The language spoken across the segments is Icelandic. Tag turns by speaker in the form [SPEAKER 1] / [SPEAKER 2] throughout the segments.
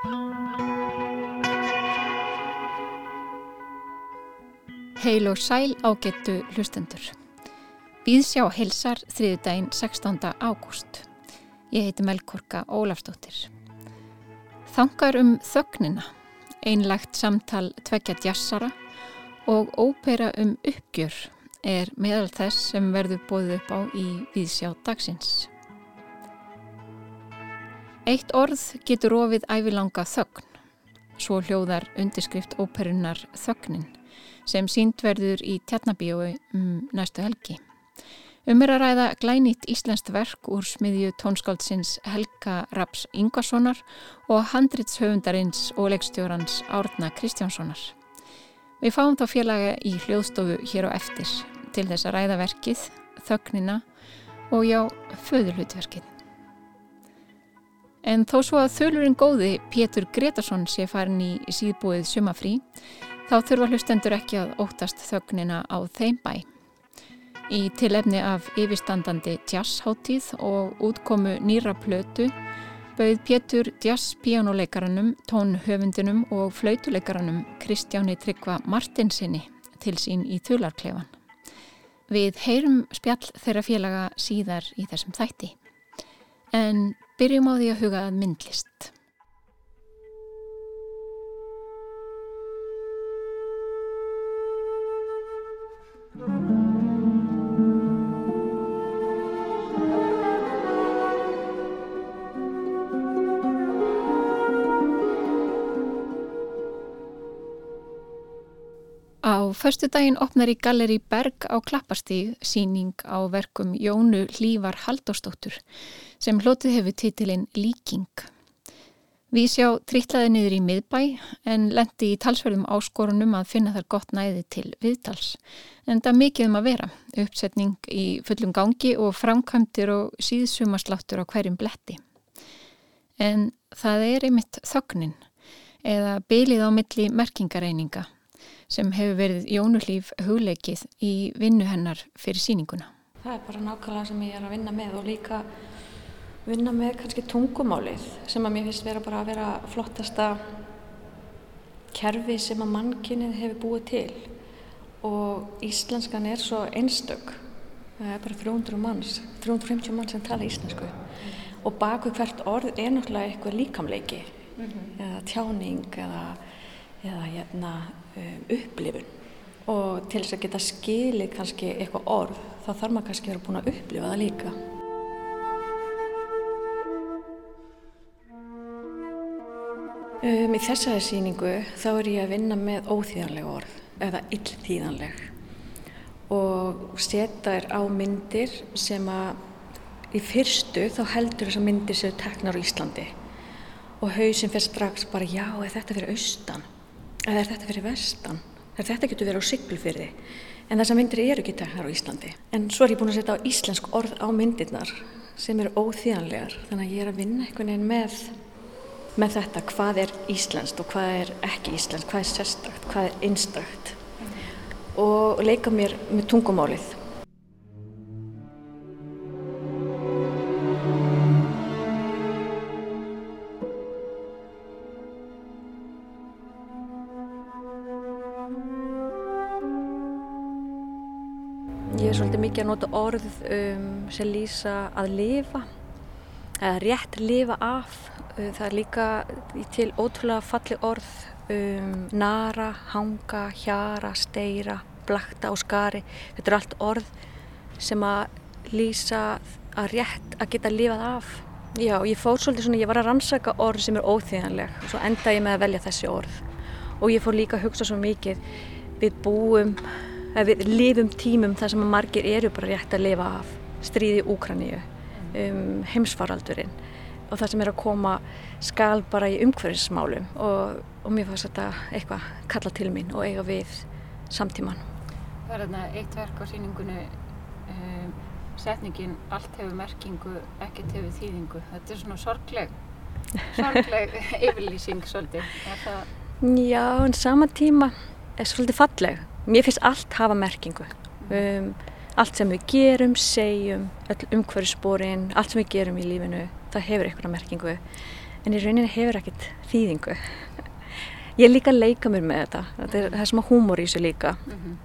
[SPEAKER 1] Heil og sæl ágettu hlustendur. Býðsjá heilsar þriðudaginn 16. ágúst. Ég heiti Melkorka Ólafstóttir. Þangar um þögnina, einlagt samtal tvekja djassara og ópera um uppgjör er meðal þess sem verður bóðið upp á í Býðsjá dagsins. Eitt orð getur ofið ævilanga þögn, svo hljóðar undirskrift óperunar þögnin sem síndverður í Tjarnabíói um næstu helgi. Um er að ræða glænýtt íslenskt verk úr smiðju tónskáldsins Helga Raps Ingvarssonar og handritshöfundarins og leikstjórans Árna Kristjánssonar. Við fáum þá félaga í hljóðstofu hér á eftir til þess að ræða verkið, þögnina og já, föðurhlutverkið. En þó svo að þölurinn góði Pétur Gretarsson sé farin í síðbúið sumafrí þá þurfa hlustendur ekki að óttast þögnina á þeim bæ. Í tilefni af yfirstandandi jazzháttíð og útkomu nýra plötu bauð Pétur jazz-píjánuleikaranum, tónhöfundinum og flautuleikaranum Kristjáni Tryggva Martinsinni til sín í þularklefan. Við heyrum spjall þeirra félaga síðar í þessum þætti. En byrjum á því að huga að myndlist. Förstu daginn opnar í Galleri Berg á Klapparstíg síning á verkum Jónu Hlívar Haldóstóttur sem hlotið hefur titilinn Líking. Við sjá trittlaði niður í miðbæ en lendi í talsverðum áskorunum að finna þar gott næði til viðtals. En það mikið um að vera, uppsetning í fullum gangi og framkvæmtir og síðsumasláttur á hverjum bletti. En það er einmitt þögnin eða bylið á milli merkingareininga sem hefur verið Jónulíf hugleikið í vinnu hennar fyrir síninguna.
[SPEAKER 2] Það er bara nákvæmlega sem ég er að vinna með og líka vinna með kannski tungumálið sem að mér finnst vera bara að vera flottasta kerfi sem að mannkynnið hefur búið til og íslenskan er svo einstök það er bara 300 manns 350 manns sem tala íslensku og baku hvert orð er náttúrulega eitthvað líkamleiki mm -hmm. eða tjáning eða, eða hérna, um, upplifun. Og til þess að geta skilið kannski eitthvað orð þá þarf maður kannski að vera búin að upplifa það líka. Um, í þessari síningu þá er ég að vinna með óþýðanleg orð eða illþýðanleg. Og setja þér á myndir sem að í fyrstu þá heldur þess að myndir séu teknar á Íslandi. Og hausin fyrir strax bara já, er þetta fyrir austan eða er þetta fyrir vestan? Er þetta getur verið á siglufyrði en þessar myndir eru ekki teknar á Íslandi. En svo er ég búin að setja á íslensk orð á myndirnar sem eru óþýðanlegar. Þannig að ég er að vinna einhvern veginn með með þetta. Hvað er íslenskt og hvað er ekki íslenskt, hvað er sérstakt, hvað er einstakt? Og leika mér með tungumálið. Mikið að nota orð um, sem lýsa að lifa, eða rétt lifa af Það er líka til ótrúlega falli orð um nara, hanga, hjara, steira, blakta og skari. Þetta er allt orð sem að lýsa að rétt að geta lifað af. Já, ég fór svolítið svona, ég var að rannsaka orð sem er óþýðanleg og svo enda ég með að velja þessi orð. Og ég fór líka að hugsa svo mikið, við búum, við lifum tímum þar sem að margir eru bara rétt að lifa af. Stríði Úkraníu, um, heimsfaraldurinn og það sem er að koma skal bara í umhverfismálum og, og mér fannst þetta eitthvað kalla til mín og eiga við samtíman.
[SPEAKER 1] Það er þarna eitt verk á síningunni um, setningin allt hefur merkingu, ekkert hefur þýðingu. Þetta er svona sorgleg, sorgleg yfirlýsing svolítið. Það...
[SPEAKER 2] Já, en sama tíma er svolítið falleg. Mér finnst allt hafa merkingu. Um, allt sem við gerum, segjum, umhverfisbórin, allt sem við gerum í lífinu það hefur einhverja merkingu en í rauninni hefur ekkert þýðingu. Ég er líka leika mér með þetta, þetta er það sem að húmor í þessu líka. Mm -hmm.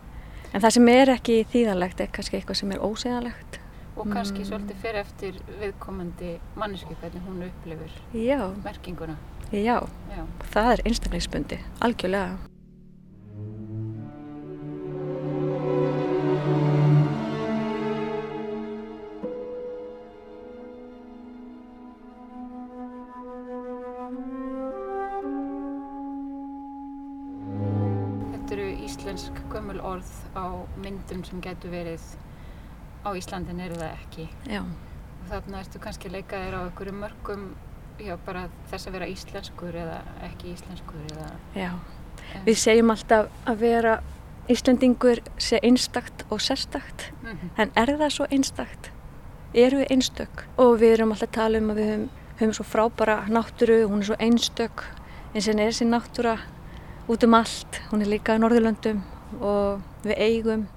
[SPEAKER 2] En það sem er ekki þýðanlegt er kannski eitthvað sem er ósegjanlegt.
[SPEAKER 1] Og kannski mm. svolítið fyrir eftir viðkomandi mannesku hvernig hún upplifir
[SPEAKER 2] Já.
[SPEAKER 1] merkinguna.
[SPEAKER 2] Já, Já. það er einstakleiksbundi, algjörlega.
[SPEAKER 1] Á myndum sem getur verið á Íslandin eru það ekki
[SPEAKER 2] já.
[SPEAKER 1] og þarna ertu kannski leikaðir á einhverju mörgum já bara þess að vera íslenskur eða ekki íslenskur eða
[SPEAKER 2] Já, en... við segjum alltaf að vera Íslandingur sé einstakt og sérstakt mm -hmm. en er það svo einstakt? Eru við einstök? Og við erum alltaf að tala um að við höfum, höfum svo frábara náttúru, hún er svo einstök eins og er þessi náttúra út um allt, hún er líka á Norðurlöndum og við eigum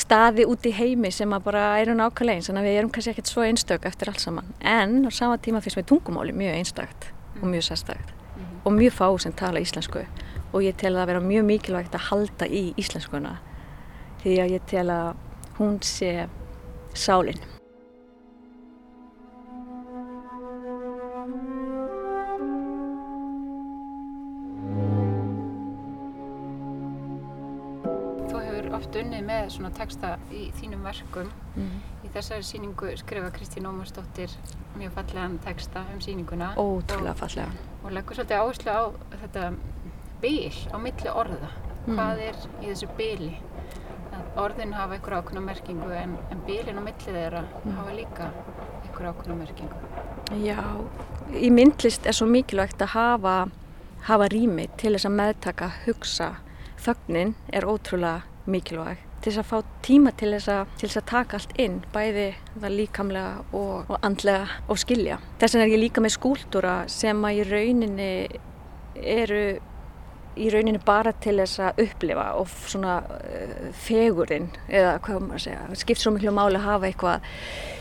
[SPEAKER 2] staði út í heimi sem að bara eru nákvæmlega eins þannig að við erum kannski ekkert svo einstök eftir allt saman. En á sama tíma finnst við tungumáli mjög einstakt og mjög sérstakt mm -hmm. og mjög fá sem tala íslensku. Og ég tel að vera mjög mikilvægt að halda í íslenskuna því að ég tel að hún sé sálinn
[SPEAKER 1] oft unnið með svona texta í þínum verkum. Mm. í þessari síningu skrifa Kristín Ómarsdóttir mjög fallegan texta um síninguna
[SPEAKER 2] Ótrúlega fallega
[SPEAKER 1] og leggur svolítið áherslu á þetta bil á milli orða. Mm. hvað er í þessu bili? Orðin hafa einhver ákveðna merkingu en, en bilin á milli þeirra mm. hafa líka einhver ákveðna merkingu.
[SPEAKER 2] Já, í myndlist er svo mikilvægt að hafa hafa rými til þess að meðtaka hugsa. Þögnin er ótrúlega mikilvæg til þess að fá tíma til þess að, til þess að taka allt inn, bæði líkamlega og, og andlega og skilja. Þess vegna er ég líka með skúltúra sem að í rauninni eru í rauninni bara til þess að upplifa og svona uh, fegurinn eða hvað maður segja, það skipt svo miklu máli að hafa eitthvað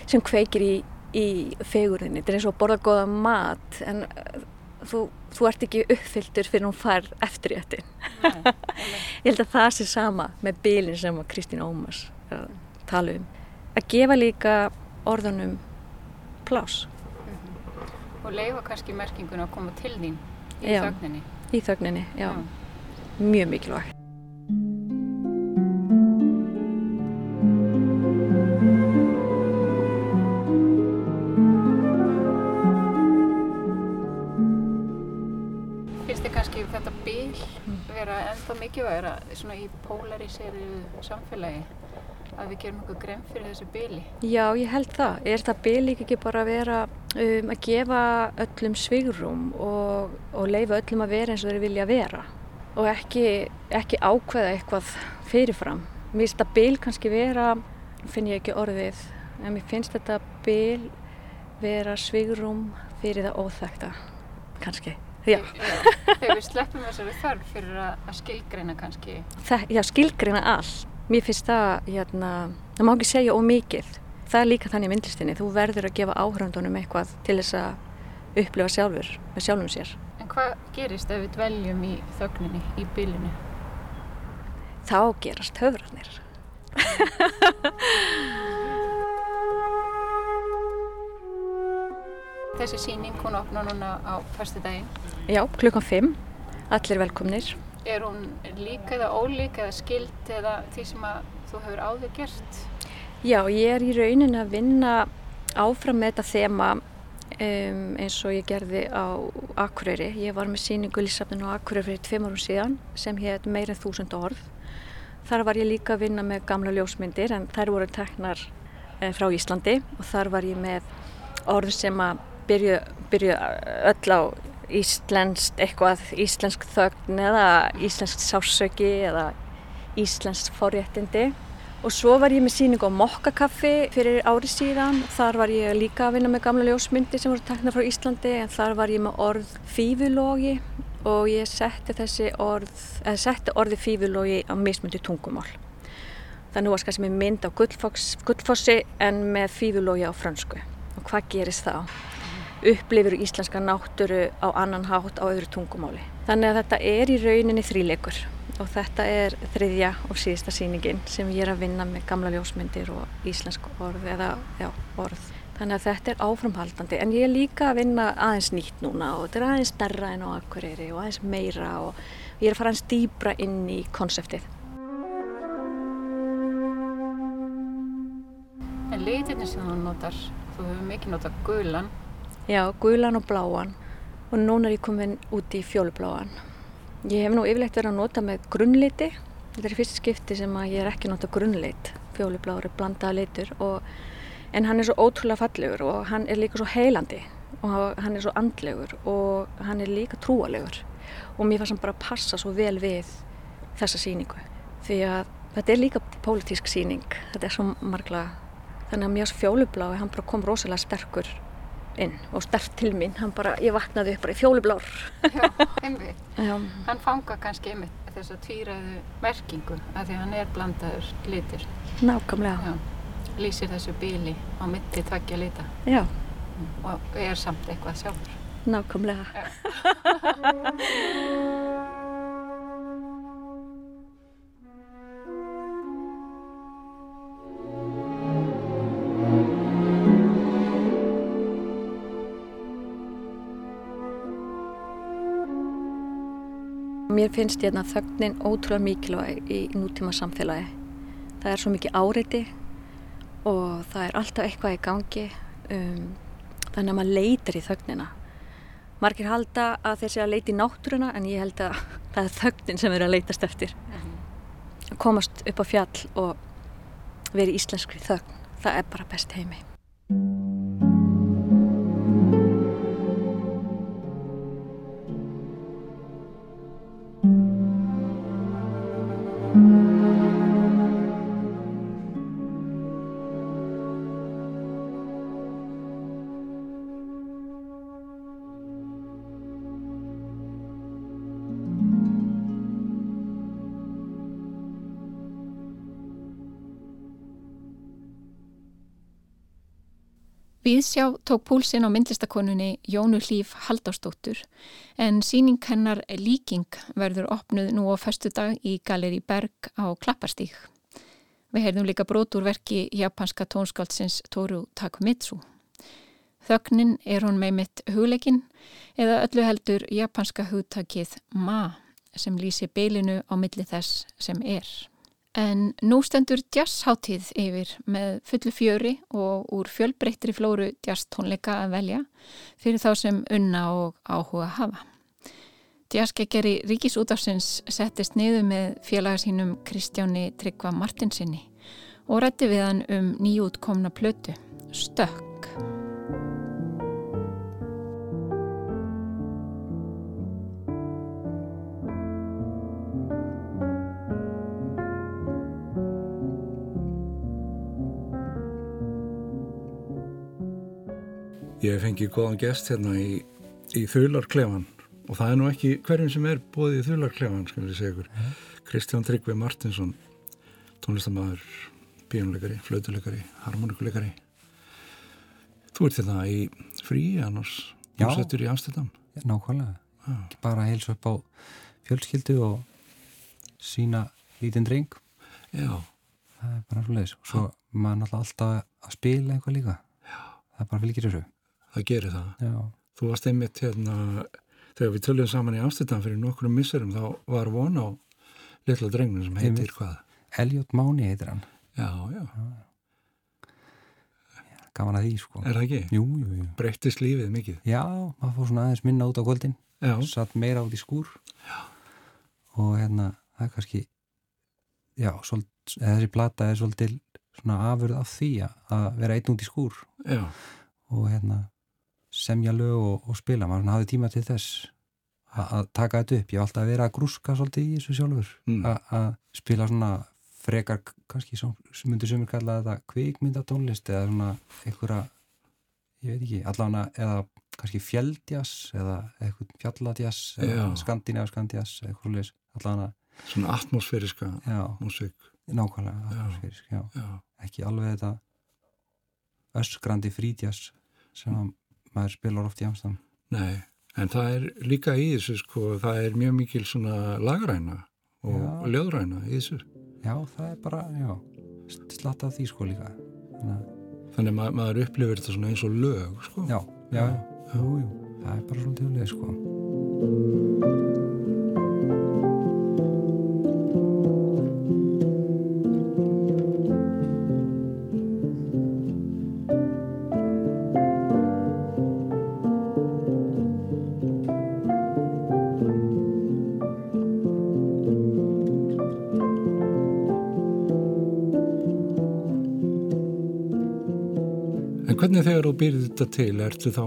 [SPEAKER 2] sem kveikir í, í fegurinn. Þetta er eins og að borða goða mat en uh, þú, þú ert ekki uppfylltur fyrir hún far eftir réttin ég held að það sé sama með bílinn sem Kristín Ómars tala um. Að gefa líka orðunum plás mm
[SPEAKER 1] -hmm. og leifa kannski merkingun að koma til þín í já, þögninni.
[SPEAKER 2] Í þögninni, já, já. mjög mikilvægt
[SPEAKER 1] ennþá mikilvægara svona í polaríseriðu samfélagi að við gerum okkur grein fyrir þessu byli?
[SPEAKER 2] Já, ég held það. Er það byli ekki bara að vera um, að gefa öllum svigrum og, og leifa öllum að vera eins og þeir vilja vera og ekki, ekki ákveða eitthvað fyrirfram. Mér finnst þetta byl kannski vera, finn ég ekki orðið, en mér finnst þetta byl vera svigrum fyrir það óþægta, kannski.
[SPEAKER 1] Já. Þegar við sleppum þessari þörf fyrir að skilgreina kannski.
[SPEAKER 2] Það, já, skilgreina allt. Mér finnst það, hérna, það má ekki segja ómikið. Það er líka þannig í myndlistinni. Þú verður að gefa áhröndunum eitthvað til þess að upplifa sjálfur með sjálfum sér.
[SPEAKER 1] En hvað gerist ef við dveljum í þögninni, í bylinu?
[SPEAKER 2] Þá gerast höfrarnir.
[SPEAKER 1] Þessi síning, hún opna núna á fyrstu daginn.
[SPEAKER 2] Já, klukkan 5. Allir velkomnir.
[SPEAKER 1] Er hún líka eða ólík eða skild eða því sem þú hefur áður gert?
[SPEAKER 2] Já, ég er í raunin að vinna áfram með þetta þema um, eins og ég gerði á Akureyri. Ég var með síningu Lísafnin á Akureyri fyrir tveim árum síðan sem hétt meirinn þúsund orð. Þar var ég líka að vinna með gamla ljósmyndir en þær voru teknar eh, frá Íslandi og þar var ég með orð sem að byrju, byrju öll á íslenskt eitthvað, íslensk þögn eða íslensk sásöki eða íslensk forréttindi. Og svo var ég með síning á mokkakaffi fyrir ári síðan. Þar var ég líka að vinna með gamla ljósmyndi sem voru takna frá Íslandi en þar var ég með orð fífulógi og ég setti þessi orð eða setti orði fífulógi á mismundi tungumál. Þannig var skast með mynd á gullfossi en með fífulógi á fransku og hvað gerist þá? Upplifir íslenska náttúru á annan hátt á öðru tungumáli. Þannig að þetta er í rauninni þríleikur og þetta er þriðja og síðasta síningin sem ég er að vinna með gamla ljósmyndir og íslensk orð eða já, orð. Þannig að þetta er áframhaldandi en ég er líka að vinna aðeins nýtt núna og þetta er aðeins starra en á akkurýri og aðeins meira og ég er að fara aðeins dýbra inn í konseptið.
[SPEAKER 1] En litirnir sem þú notar, þú hefur mikið notað gulan
[SPEAKER 2] Já, gulan og bláan og núna er ég komin út í fjólubláan. Ég hef nú yfirlegt verið að nota með grunnliti. Þetta er fyrst skipti sem að ég er ekki nota grunnlit. Fjólubláur er blandaða litur og, en hann er svo ótrúlega fallegur og hann er líka svo heilandi og hann er svo andlegur og hann er líka trúalegur og mér fannst hann bara að passa svo vel við þessa síningu því að þetta er líka pólitísk síning, þetta er svo margla þannig að mér fjólublái hann bara kom rosalega sterkur inn og stert til mín, hann bara, ég vaknaði upp bara í fjólublár.
[SPEAKER 1] Já, einmitt. Já. Hann fanga kannski einmitt þess að tvíraðu merkingu að því hann er blandaður litur.
[SPEAKER 2] Nákvæmlega.
[SPEAKER 1] Já, lýsir þessu bíli á mitti tveggja lita.
[SPEAKER 2] Já.
[SPEAKER 1] Og er samt eitthvað sjálfur.
[SPEAKER 2] Nákvæmlega. Mér finnst hérna þögnin ótrúlega mikilvæg í nútíma samfélagi. Það er svo mikið áreiti og það er alltaf eitthvað í gangi um, þannig að maður leitir í þögnina. Margir halda að þeir sé að leita í náttúruna en ég held að það er þögnin sem er að leitast eftir. Mhm. Að komast upp á fjall og verið íslenskri þögn, það er bara best heimi.
[SPEAKER 1] Viðsjá tók púlsinn á myndlistakonunni Jónu Hlýf Haldársdóttur en síning hennar Líking verður opnuð nú á festu dag í Galeri Berg á Klapparstík. Við heyrðum líka broturverki japanska tónskáldsins Toru Takumitsu. Þögnin er hún með mitt hugleikin eða öllu heldur japanska hugtakið ma sem lýsi beilinu á milli þess sem er. En nú stendur jazzháttíð yfir með fullu fjöri og úr fjölbreyttri flóru jazz tónleika að velja fyrir þá sem unna og áhuga hafa. Jazzgegjari Ríkisútafsins settist niður með félagasínum Kristjáni Tryggva Martinsinni og rætti við hann um nýjútkomna plötu, Stökk.
[SPEAKER 3] Ég fengi góðan gest hérna í, í Þularklefan og það er nú ekki hverjum sem er bóðið í Þularklefan, skal við segja ykkur. Mm. Kristján Tryggvi Martinsson, tónlistamæður, bíónuleikari, flautuleikari, harmonikuleikari. Þú ert hérna í frí, annars umsettur í Amsterdam.
[SPEAKER 4] Já, nákvæmlega. Ah. Bara að heilsa upp á fjölskyldu og sína lítinn dreng.
[SPEAKER 3] Já.
[SPEAKER 4] Það er bara svolítið. Og svo maður alltaf að spila eitthvað líka. Já. Það er bara fylgir þessu
[SPEAKER 3] það gerir það.
[SPEAKER 4] Já.
[SPEAKER 3] Þú varst einmitt hérna, þegar við töluðum saman í Amsterdam fyrir nokkrum missurum, þá var von á litla drengnum sem heitir einmitt. hvað?
[SPEAKER 4] Elliot Máni heitir hann.
[SPEAKER 3] Já, já.
[SPEAKER 4] já gaman að því, sko.
[SPEAKER 3] Er það ekki?
[SPEAKER 4] Jú, jú, jú.
[SPEAKER 3] Breyttist lífið mikið?
[SPEAKER 4] Já, maður fór svona aðeins minna út á kvöldin.
[SPEAKER 3] Já.
[SPEAKER 4] Satt meira út í skúr.
[SPEAKER 3] Já.
[SPEAKER 4] Og hérna, það er kannski, já, svol, þessi plata er svolítil svona afurð af því að vera einn út í skúr.
[SPEAKER 3] Já.
[SPEAKER 4] Og hérna, semja lög og, og spila, maður hafði tíma til þess að taka þetta upp. Ég hef alltaf verið að grúska svolítið í þessu sjálfur mm. að spila svona frekar, kannski sem myndir sömur kalla þetta kvikmyndatónlist eða svona einhverja ég veit ekki, allavega eða kannski fjelldjas eða eitthvað fjalladjas eða skandinæv skandjas allavega.
[SPEAKER 3] Svona atmosfériska músík.
[SPEAKER 4] Nákvæmlega atmosférisk, já. já. Ekki alveg þetta öskrandi frídjas sem maður spilar oft í Amsterdam
[SPEAKER 3] Nei, en það er líka í þessu sko, það er mjög mikil svona lagræna og
[SPEAKER 4] Já.
[SPEAKER 3] ljóðræna í þessu
[SPEAKER 4] Já, það er bara, já, slatt af því sko líka. Þannig að,
[SPEAKER 3] þannig að ma maður upplifir þetta svona eins og lög sko.
[SPEAKER 4] já, já, já, jú, jú, það er bara svona tjóðlega sko.
[SPEAKER 3] Þetta til, ertu þá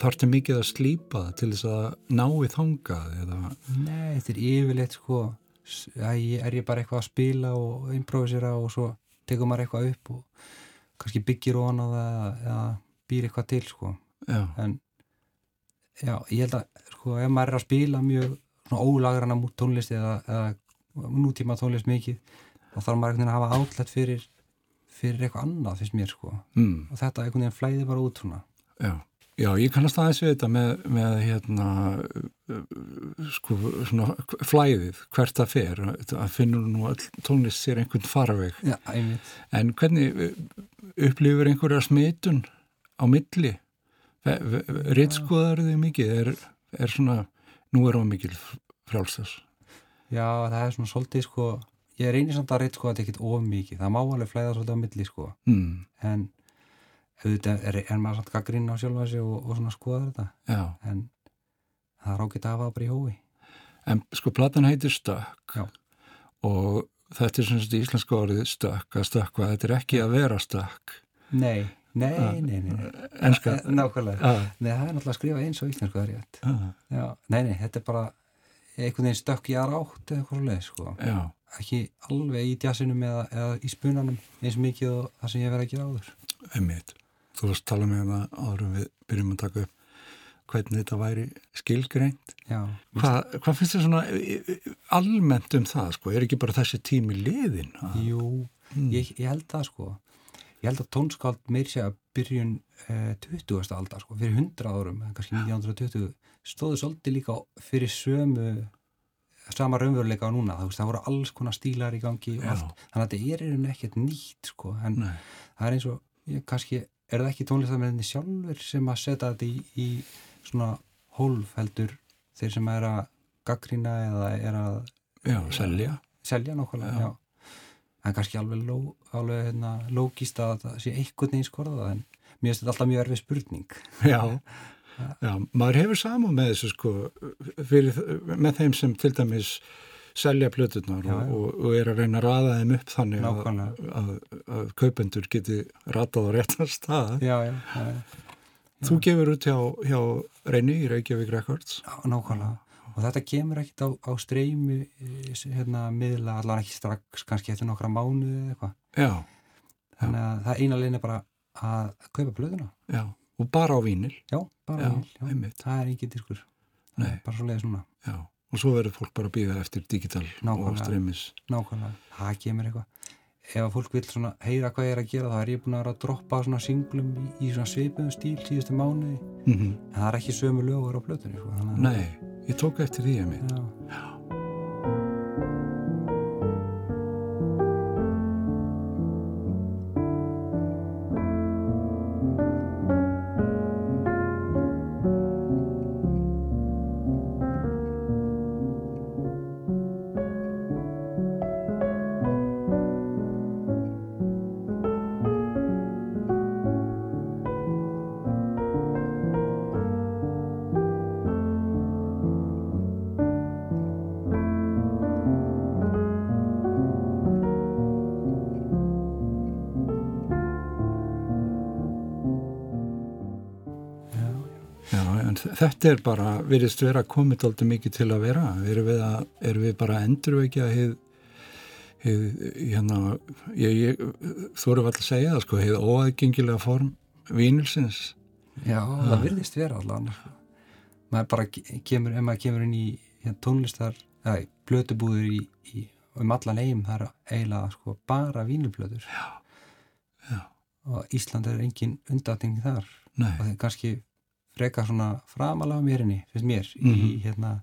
[SPEAKER 3] þarftu mikið að slípa það til þess að ná í þangað eða,
[SPEAKER 4] Nei, þetta er yfirleitt sko, ég, er ég bara eitthvað að spila og improvisera og svo tekur maður eitthvað upp og kannski byggir ofan á það eða, býr eitthvað til sko.
[SPEAKER 3] já,
[SPEAKER 4] En já, ég held að sko, ef maður er að spila mjög ólagrana mút tónlist eða, eða nútíma tónlist mikið, þá þarf maður veginn að hafa átlegt fyrir, fyrir eitthvað annað, finnst mér sko.
[SPEAKER 3] mm,
[SPEAKER 4] Og þetta veginn flæði bara út svona.
[SPEAKER 3] Já. Já, ég kannast aðeins við þetta með, með hérna, sko, svona flæðið, hvert það fer, að finnur nú all tónlist sér einhvern farveg.
[SPEAKER 4] Já, einmitt.
[SPEAKER 3] En hvernig upplifur einhverja smitun á milli? Ritskoðar þig mikið? Er, er svona, nú er það mikil frjálstas.
[SPEAKER 4] Já, það er svona svolítið sko, ég reynir samt að sko að þetta ekkit of mikið, það má alveg flæða svolítið á milli sko,
[SPEAKER 3] Mm,
[SPEAKER 4] en auðvitað er, er maður samt gaggrinn á sjálfa sig og, og svona skoða þetta,
[SPEAKER 3] já.
[SPEAKER 4] en það er ágætt að hafa bara í hói.
[SPEAKER 3] En sko, platan heitir Stökk
[SPEAKER 4] Já.
[SPEAKER 3] og þetta er svona þetta íslenska orðið stökk, að stökkva, þetta er ekki að vera stökk.
[SPEAKER 4] Nei, nei,
[SPEAKER 3] Ah.
[SPEAKER 4] nei, nei, nei.
[SPEAKER 3] Enska.
[SPEAKER 4] Eh, Nákvæmlega.
[SPEAKER 3] Já,
[SPEAKER 4] Nei, það er náttúrulega að skrifa eins og íslensku, það er rétt.
[SPEAKER 3] já,
[SPEAKER 4] Já, nei, nei, þetta er bara einhvern veginn stökk í aðra átt eða eitthvað svo leið, sko.
[SPEAKER 3] já,
[SPEAKER 4] Ekki alveg í djassinum eða, eða í spunanum eins mikið og það sem ég verið að gera áður.
[SPEAKER 3] einmitt. Þú varst að tala með það árum við byrjum að taka upp hvernig þetta væri skilgreint.
[SPEAKER 4] Já,
[SPEAKER 3] Hvað, hvað finnst þér svona e, e, almennt um það, sko? Er ekki bara þessi tími liðin?
[SPEAKER 4] Jú,
[SPEAKER 3] Mm.
[SPEAKER 4] ég, ég held það sko ég held að tónskáld meir sé að byrjun eh, 20. aldar sko, fyrir 100 árum, kannski 1920 stóðu svolítið líka fyrir sömu sama raunveruleika á núna, það, voru alls konar stílar í gangi og
[SPEAKER 3] Já.
[SPEAKER 4] allt, þannig að þetta er í rauninni ekkert nýtt sko, en
[SPEAKER 3] Nei,
[SPEAKER 4] það er eins og ég, kannski, er það ekki tónlistarmenninni sjálfur sem að setja þetta í, í svona hólf heldur þeir sem er að gaggrýna eða er að
[SPEAKER 3] já, selja.
[SPEAKER 4] selja
[SPEAKER 3] Já.
[SPEAKER 4] já. Er kannski alveg, ló, alveg hérna, lógist að það sé einhvern veginn skorða en mér finnst þetta alltaf mjög erfið spurning.
[SPEAKER 3] Já, já, maður hefur saman með þessu sko, fyrir, með þeim sem til dæmis selja plöturnar
[SPEAKER 4] Já,
[SPEAKER 3] og,
[SPEAKER 4] já.
[SPEAKER 3] og, og er að reyna að raða þeim upp þannig að, að, að kaupendur geti ratað á réttan stað.
[SPEAKER 4] Já,
[SPEAKER 3] Þú gefur út hjá, hjá Reyni í Reykjavík Records.
[SPEAKER 4] já nákvæmlega. Og þetta kemur ekkit á, á streymi eh, hérna miðla, allan ekki strax, kannski eftir nokkra mánuði eða eitthvað.
[SPEAKER 3] Já,
[SPEAKER 4] Þannig að það eina leina bara að kaupa blöðuna.
[SPEAKER 3] já, og bara á vínil.
[SPEAKER 4] Já, bara
[SPEAKER 3] já. einmitt.
[SPEAKER 4] Það er engin diskur.
[SPEAKER 3] Nei.
[SPEAKER 4] er bara svo leiðis núna.
[SPEAKER 3] Já, og svo verður fólk bara að býða eftir digital og
[SPEAKER 4] Nákvæmlega.
[SPEAKER 3] streymis.
[SPEAKER 4] Nákvæmlega. Það kemur eitthvað. Ef að fólk vil svona heyra hvað ég er að gera þá er ég búin að vera að droppa svona singlum í, í svona svipuðum stíl síðustu mánuði.
[SPEAKER 3] Mm
[SPEAKER 4] En það er ekki sömu lögur á plötunni, sko.
[SPEAKER 3] Nei, ég tók eftir því að.
[SPEAKER 4] Já.
[SPEAKER 3] Já, þetta er bara, virðist vera komið aldrei mikið til að vera. Erum við, að, erum við bara að endurvekja hið, hið, hérna, ég, ég eru alltaf að segja það, sko, hið óaðgengilega form vínilsins.
[SPEAKER 4] Já, það virðist vera allan sko. maður bara ke- kemur ef maður kemur inn í hérna, tónlistar eða plötubúður í, í um allan eigum það er eiginlega sko, bara vínilplötur
[SPEAKER 3] já.
[SPEAKER 4] og Ísland er engin undatning þar
[SPEAKER 3] Nei,
[SPEAKER 4] og þeir kannski freka svona framalega mérinni, finnst mér mm -hmm. í hérna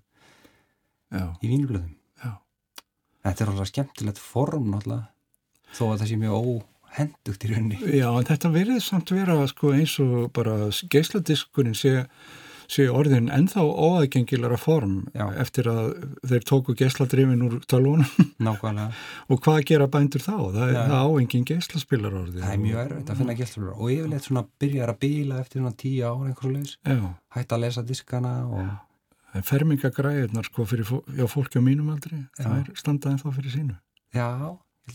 [SPEAKER 3] Já,
[SPEAKER 4] í vínblöðum þetta er alveg skemmtilegt form náttúrulega þó að það sé mjög óhendugt í rauninni.
[SPEAKER 3] Já, en þetta verið samt vera sko eins og bara geisladiskurinn sé, sé orðin ennþá óaðgengilara form
[SPEAKER 4] Já.
[SPEAKER 3] eftir að þeir tóku geisladrifin úr
[SPEAKER 4] nákvæmlega,
[SPEAKER 3] og hvað gera bændur þá? Það,
[SPEAKER 4] Já.
[SPEAKER 3] er- það á engin geislaspilar orði.
[SPEAKER 4] það er mjög erfitt að finna gæstlur og yfirleitt svona byrjar að bíla eftir svona tíu ára einhversu leis
[SPEAKER 3] Já,
[SPEAKER 4] hætta að lesa diskana og
[SPEAKER 3] fermingagræðunar sko fyrir fó, fólki á mínum aldri, það er standað ennþá fyrir sínu.
[SPEAKER 4] já,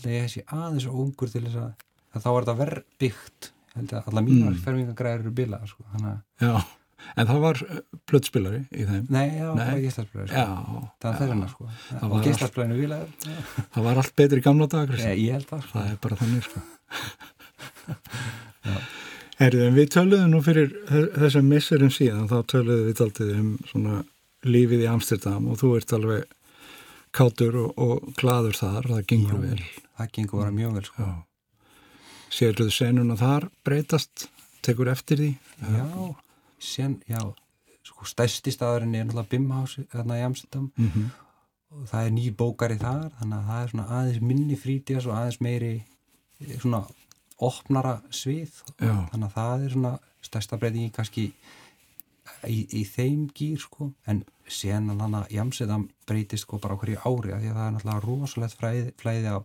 [SPEAKER 4] ég ég sé aðeins og ungur til þess að, þá er þetta verð byggt ég held að alla mínar
[SPEAKER 3] Mm.
[SPEAKER 4] fermingagræður eru bilaðar sko. þannig að,
[SPEAKER 3] en það var plötspilari í þeim.
[SPEAKER 4] nei, já,
[SPEAKER 3] Nei.
[SPEAKER 4] það er gæstlur sko.
[SPEAKER 3] Já,
[SPEAKER 4] það er þess vegna sko.
[SPEAKER 3] Það
[SPEAKER 4] og
[SPEAKER 3] var
[SPEAKER 4] gæstlursplæðinu bilaðar
[SPEAKER 3] það var allt betri í gamla dagar. Kristján.
[SPEAKER 4] ég, held það sko.
[SPEAKER 3] Það er bara þannig sko. Herðu, en við töluðum nú fyrir þe- þessum misserum síðan, þá töluðum við aldrei um svona lífið í Amsterdam og þú ert alveg kátur og, og gladur þar, það gengur vel.
[SPEAKER 4] það gengur bara mjög vel sko.
[SPEAKER 3] Sérluðu
[SPEAKER 4] sen, já sko, stærsti staðurinn er náttúrulega Bimhaus þarna í Amsterdam
[SPEAKER 3] Mm -hmm.
[SPEAKER 4] og það er nýr bókari þar þannig að það er svona aðeins minni frítíðas og aðeins meiri eh, svona opnara svið
[SPEAKER 3] Já.
[SPEAKER 4] þannig að það er svona stærsta breytingi kannski í, í þeim gýr sko en sen að hana í Amsterdam breytist sko bara á hverju ári af því að það er náttúrulega rosalegt flæði, flæði af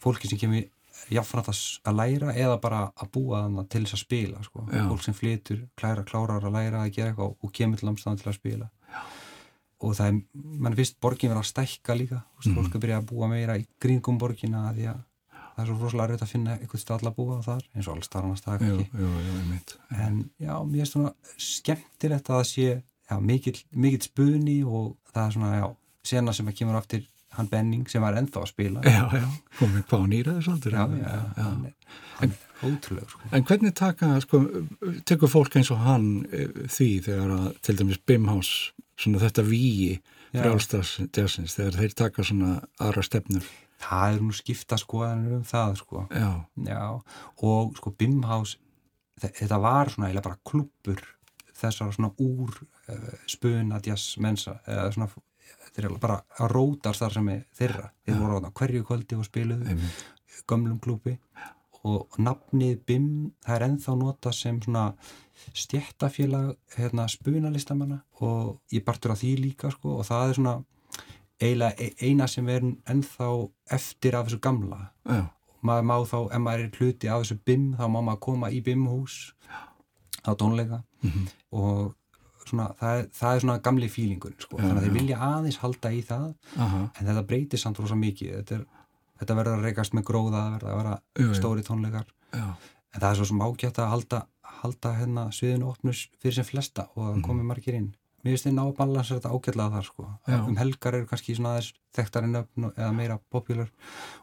[SPEAKER 4] fólki sem kemur jafnframt að að læra eða bara að búa þannig til þess að spila sko. Fólk sem flytur, klæra, klárar að læra að gera eitthvað og kemur til Amsterdam til að spila Já. og það er, mann finnst borgin vera að stækka líka, mm
[SPEAKER 3] Mhm.
[SPEAKER 4] fólk er byrjað að búa meira í kringum borgina því að það er svo rosalega rauð að finna eitthvað stað að búa þar eins og alls starfana stað
[SPEAKER 3] Jú,
[SPEAKER 4] ekki
[SPEAKER 3] jú, jú,
[SPEAKER 4] en já, mér er svona skemmtilegt að það sé já, mikill, mikill spuni og það er svona, já, sena sem að kemur aftur hann Benning sem var ennþá að spila
[SPEAKER 3] Já, já, komið hvað nýraði svolítið.
[SPEAKER 4] já, já, hann er, hann er ótrúlega sko.
[SPEAKER 3] En hvernig taka, sko, tekur fólk eins og hann eh, því þegar að, til dæmis Bimhaus, svona þetta víi
[SPEAKER 4] Já.
[SPEAKER 3] frjálstarsins, þegar þeir taka svona aðra stefnur?
[SPEAKER 4] það er nú skipta skoðanir um það sko.
[SPEAKER 3] Já,
[SPEAKER 4] já, og sko Bimhaus þe- þetta var svona eiginlega bara klubbur þessar svona úr uh, spuna djass mensa eða svona þetta er eiginlega bara að sem er þeirra, þeir voru á hverju kvöldi og spiluðu
[SPEAKER 3] einmitt.
[SPEAKER 4] gömlum klúpi og nafnið BIM það er ennþá nota sem svona stjættafélag hérna, spunalistamanna. Og ég bartur á því líka sko, og það er svona eiginlega e- eina sem er ennþá eftir af þessu gamla.
[SPEAKER 3] Já,
[SPEAKER 4] maður má þá, ef maður er hluti af þessu BIM þá má maður koma í BIM hús á tónleika.
[SPEAKER 3] Mhm.
[SPEAKER 4] og svona, það, það er svona gamli fílingun sko.
[SPEAKER 3] Já,
[SPEAKER 4] þannig að þeir vilja aðeins halda í það
[SPEAKER 3] aha,
[SPEAKER 4] en þetta breytir samt rosa mikið. Þetta, er, þetta verður að reykast með gróða það verður að vera
[SPEAKER 3] Jú,
[SPEAKER 4] stóri tónleikar.
[SPEAKER 3] Já,
[SPEAKER 4] en það er svo sem ágætt að halda, halda hérna sviðinu opnus fyrir sem flesta og að
[SPEAKER 3] Mhm.
[SPEAKER 4] komi margir inn. Mér finnst þið ná að þetta ágætlega þar sko. Um helgar eru kannski svona aðeins þekktarinn eða meira popular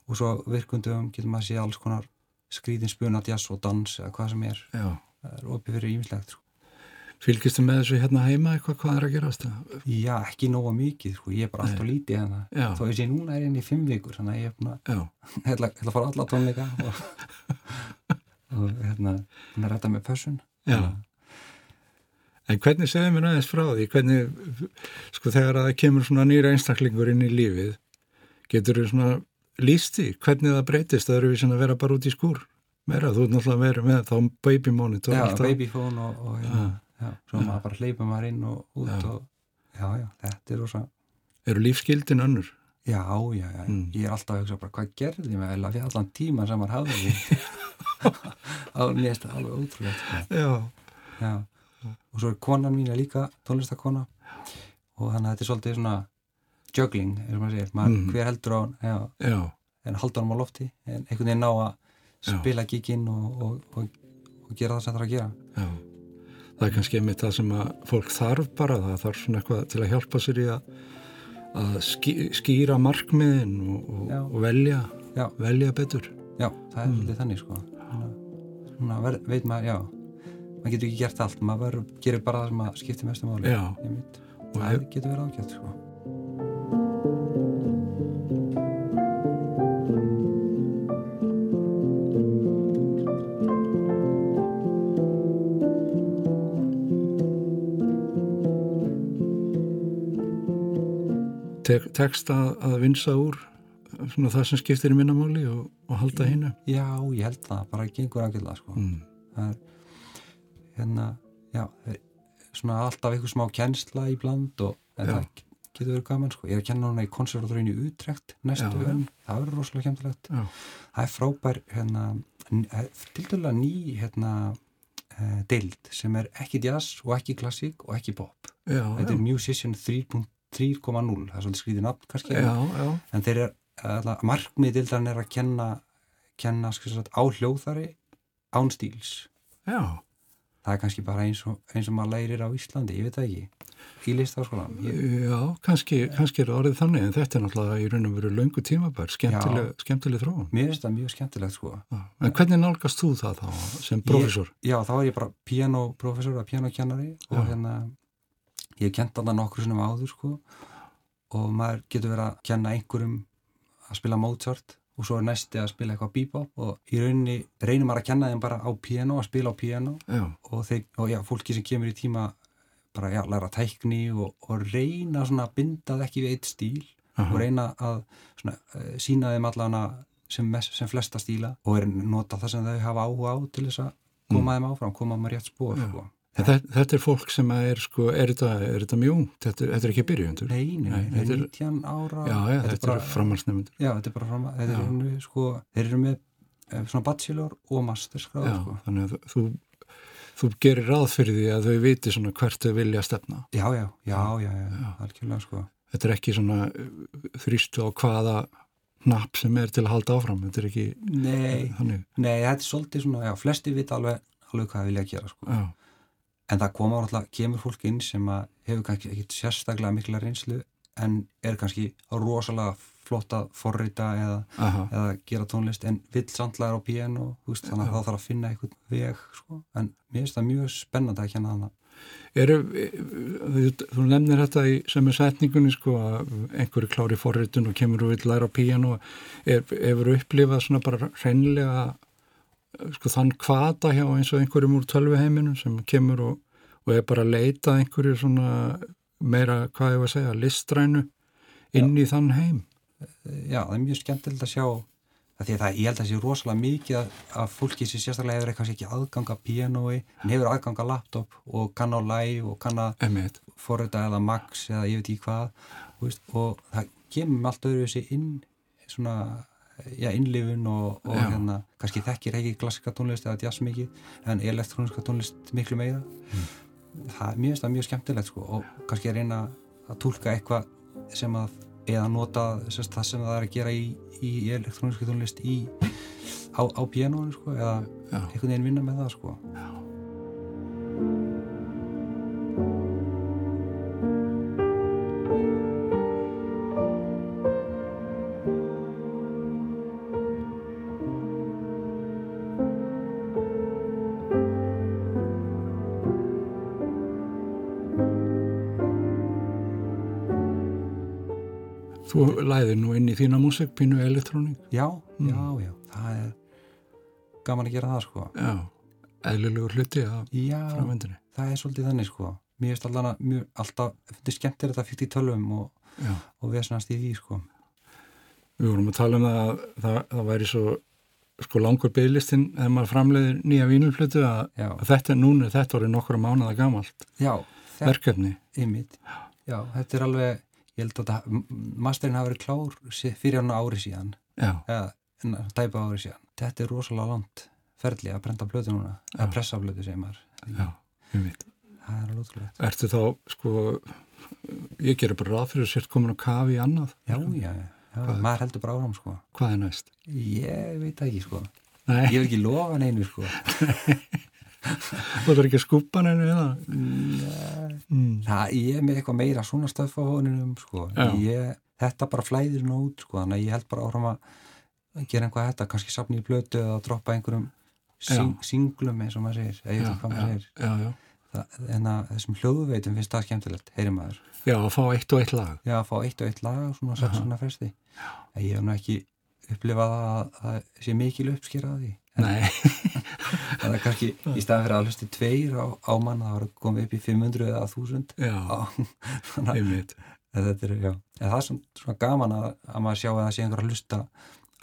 [SPEAKER 4] og svo virkundum getur maður að sé alls konar skrítin spuna, jazz og dans eða hvað sem er, er opið fyrir ímislegt sko.
[SPEAKER 3] Fylgistu með þessu hérna heima eitthvað hvað er að gerast?
[SPEAKER 4] já, ekki nóga mikið, sko. ég er bara alltaf lítið hérna, þó ég sé núna er ég inn í fimm vikur, þannig að ég er búin að að fara alla tónleika og, og hérna búin að rætta með pössun.
[SPEAKER 3] Já. En hvernig segðu mér aðeins frá því, hvernig, sko þegar að það kemur svona nýra einstaklingur inn í lífið, getur þú svona líst því, hvernig það breytist, það eru við svona að vera bara út í skúr, meira, þú ert náttúrulega að vera með þá baby monitor
[SPEAKER 4] já, babyphone og, og hérna, svo maður bara hleypa maður inn og út
[SPEAKER 3] Já.
[SPEAKER 4] og já, já, þetta er rosa
[SPEAKER 3] Eru lífskildin önnur?
[SPEAKER 4] já, já, já,
[SPEAKER 3] Mm.
[SPEAKER 4] ég er alltaf að hugsa bara hvað gerði ég með eða fyrir allan tíman sem maður hafði á nýjast alveg ótrúlega sko.
[SPEAKER 3] Já,
[SPEAKER 4] já, og svo er konan mín er líka tónlistakona og þannig að þetta er svolítið svona juggling, eins og maður segir, maður,
[SPEAKER 3] Mhm.
[SPEAKER 4] hver heldur á hann en halda hann á lofti en einhvern veginn ná að spila giginn og, og, og, og gera það sem það er að gera
[SPEAKER 3] já. Það er kannski einmitt það sem að fólk þarf bara, það þarf svona eitthvað til að hjálpa sér í að, að ský, skýra markmiðin og, og, og velja, velja betur.
[SPEAKER 4] Já, það er mm. þannig sko svona, ver, veit maður, já maður getur ekki gert allt, maður gerir bara það sem að skiptir mestu máli
[SPEAKER 3] Já.
[SPEAKER 4] Einmitt.
[SPEAKER 3] Og
[SPEAKER 4] það getur verið ágætt sko
[SPEAKER 3] tek, tekst að, að vinsa úr svona það sem skiptir í minnamáli og, og halda hinnu?
[SPEAKER 4] Já, ég held það, bara gengur ágjörlega sko. Mm. Það er hérna, já, svona alltaf eitthvað smá kennsla í bland og það getur verið gaman sko. Ég er að kenna hana í konservatorinu í Utrekt næstu önn, það verður rosalega kemtilegt. Það er frábær hérna, til dæla ný hérna uh, deild sem er ekki jazz og ekki klassík og ekki pop. Já, Þetta já. er Musician 3.0, það er svolítið skrítið nafn kannski,
[SPEAKER 3] já,
[SPEAKER 4] en þeir eru markmið dildan er að kenna, kenna sagt, á hljóðari án stíls
[SPEAKER 3] Já.
[SPEAKER 4] það er kannski bara eins og, eins og maður lærir á Íslandi, ég veit það ekki í listafaskólan
[SPEAKER 3] Já, kannski, kannski er orðið þannig en þetta er náttúrulega í raun og veru löngu tímabær skemmtileg, skemmtileg þróun
[SPEAKER 4] Mér finnst það mjög skemmtilegt sko
[SPEAKER 3] já. En hvernig nálgast þú það þá sem profesor?
[SPEAKER 4] Ég, já, þá er ég bara pianoprofessor og pianokennari og hérna ég hef kent alltaf nokkur sem áður sko. Og maður getur verið að kenna einhverjum að spila Mozart og svo er næsti að spila eitthvað bebop. Og í rauninni reynir maður að kenna þeim bara á piano, að spila á piano. Og, þeir, og já, fólki sem kemur í tíma bara já, læra tækni og, og reyna svona að binda það ekki við eitt stíl. Uh -huh. og reyna að svona, uh, sína þeim allavega sem, sem flesta stíla. Og er nota það sem þau hafa áhuga á til þess að koma mm. þeim áfram, koma maður rétt spór sko.
[SPEAKER 3] Þetta, þetta er fólk sem er sko, er þetta, er þetta mjög ung? Þetta, þetta er ekki byrjundur?
[SPEAKER 4] Nei, nei, þetta er 19 ára.
[SPEAKER 3] Já, já, þetta, þetta er framhansnefndur.
[SPEAKER 4] Já, þetta er bara er henni, sko, þeir eru með eh, svona bachelor og masterskráð,
[SPEAKER 3] sko. Já, þannig að þú, þú gerir ráð fyrir því að þau viti svona hvert þau vilja stefna.
[SPEAKER 4] Já, já, já, já, já, algjörlega, sko.
[SPEAKER 3] Þetta er ekki svona uh, þrýstu á hvaða napp sem er til að halda áfram, þetta er ekki
[SPEAKER 4] Nei, þannig. nei, þetta er svolítið svona, já, flesti vita alveg, alveg hvað það vilja gera, sko. Já en það koma alltaf, kemur fólk inn sem hefur kannski ekkit sérstaklega mikla reynslu en er kannski rosalega flott að forrita eða, eða gera tónlist en vill samtlaður á piano veist, þannig að það þarf að finna einhvern veg sko. en mér finnst það mjög spennand að kjanna þannig
[SPEAKER 3] Eru, þú nefnir þetta í sem er setningunni sko að einhverju klári forritun og kemur og vill læra á piano er, hefur upplifað svona bara hreinlega sko þann kvata hjá eins og einhverjum úr tölviheiminum sem kemur og, og er bara að leita einhverju svona meira, hvað ég var að segja, listrænu inn Já. í þann heim
[SPEAKER 4] Já, það er mjög skemmtilegt að sjá að því að það, ég held að það sé rosalega mikið að, að fólki sem sérstaklega hefur eitthvað ekki aðgang að pianoi, en hefur aðgang að laptop og kann á live og kann að forrita eða max eða ég veit ekki hvað og, og það kemur allt öðru þessi inn svona já, innlifun og, og hérna, kannski þekkir ekki klassika tónlist eða jazz mikið en elektróniska tónlist miklu meira mm. það, mér finnst það mjög skemmtilegt sko, og kannski að reyna að tólka eitthvað sem að eða nota sérst, það sem það er að gera í, í elektróniska tónlist í, á, á pianoinu sko, eða já. einhvern veginn vinna með það sko. Já
[SPEAKER 3] Þú læðir nú inn í þína músik, pínu elektrónik.
[SPEAKER 4] Já, mm. já, já, það er gaman að gera það sko.
[SPEAKER 3] Já, eðlulegur hluti af framvendinni.
[SPEAKER 4] Já, það er svolítið þannig sko. Mér finnst alltaf, mjög, alltaf, þetta skemmt er þetta fyrst í tölvum og, og vesenast í því sko.
[SPEAKER 3] Við vorum að tala um það að það, það væri svo sko langur bygglistinn þegar maður framleiðir nýja vínulflutu að, að þetta núna, þetta voru nokkura mánuða gamalt
[SPEAKER 4] já,
[SPEAKER 3] verkefni.
[SPEAKER 4] Einmitt. Já, þetta er alveg ég held að masterinn hafi verið klár fyrir hann ári síðan. Eða tæpa ári síðan. Þetta er rosalega langt ferli að brenda blötu núna, Já. að pressa blötu segir maður.
[SPEAKER 3] Já, ég veit
[SPEAKER 4] Það er ótrúlega
[SPEAKER 3] Ertu þá, sko ég gerur bara ráð fyrir að sér komin að kafi í annað.
[SPEAKER 4] Já, já, já. Maður heldur bara áram, sko.
[SPEAKER 3] Hvað er næst?
[SPEAKER 4] Ég veit ekki, sko.
[SPEAKER 3] Nei.
[SPEAKER 4] Ég vil ekki lofa neinu, sko
[SPEAKER 3] Þú ætlar ekki að skupa henni eða?
[SPEAKER 4] Mm. Það, ég er með eitthvað meira svona stöð á honinum sko. ég, þetta bara flæðir nú út sko. þannig að ég held bara áfram að gera einhvað þetta, kannski sapna í blötu eða droppa einhverjum sing, singlum eins og maður segir, ég veit hvað maður segir
[SPEAKER 3] já, já.
[SPEAKER 4] Það, en að þessum hljóðveitum finnst það skemmtilegt, heyri maður
[SPEAKER 3] Já, að fá eitt og eitt lag
[SPEAKER 4] Já, að fá eitt og eitt lag og svona sagt svona festi Ég hef nú ekki upplifað að það sé mikil uppskeraði
[SPEAKER 3] Nei
[SPEAKER 4] Það er kannski í staðan fyrir að hlusti tveir á, á mann það var komið upp í 500 eða 1000
[SPEAKER 3] Já, einmitt.
[SPEAKER 4] þetta er, já, það er svona, gaman að, að maður sjá að það sé einhver að hlusta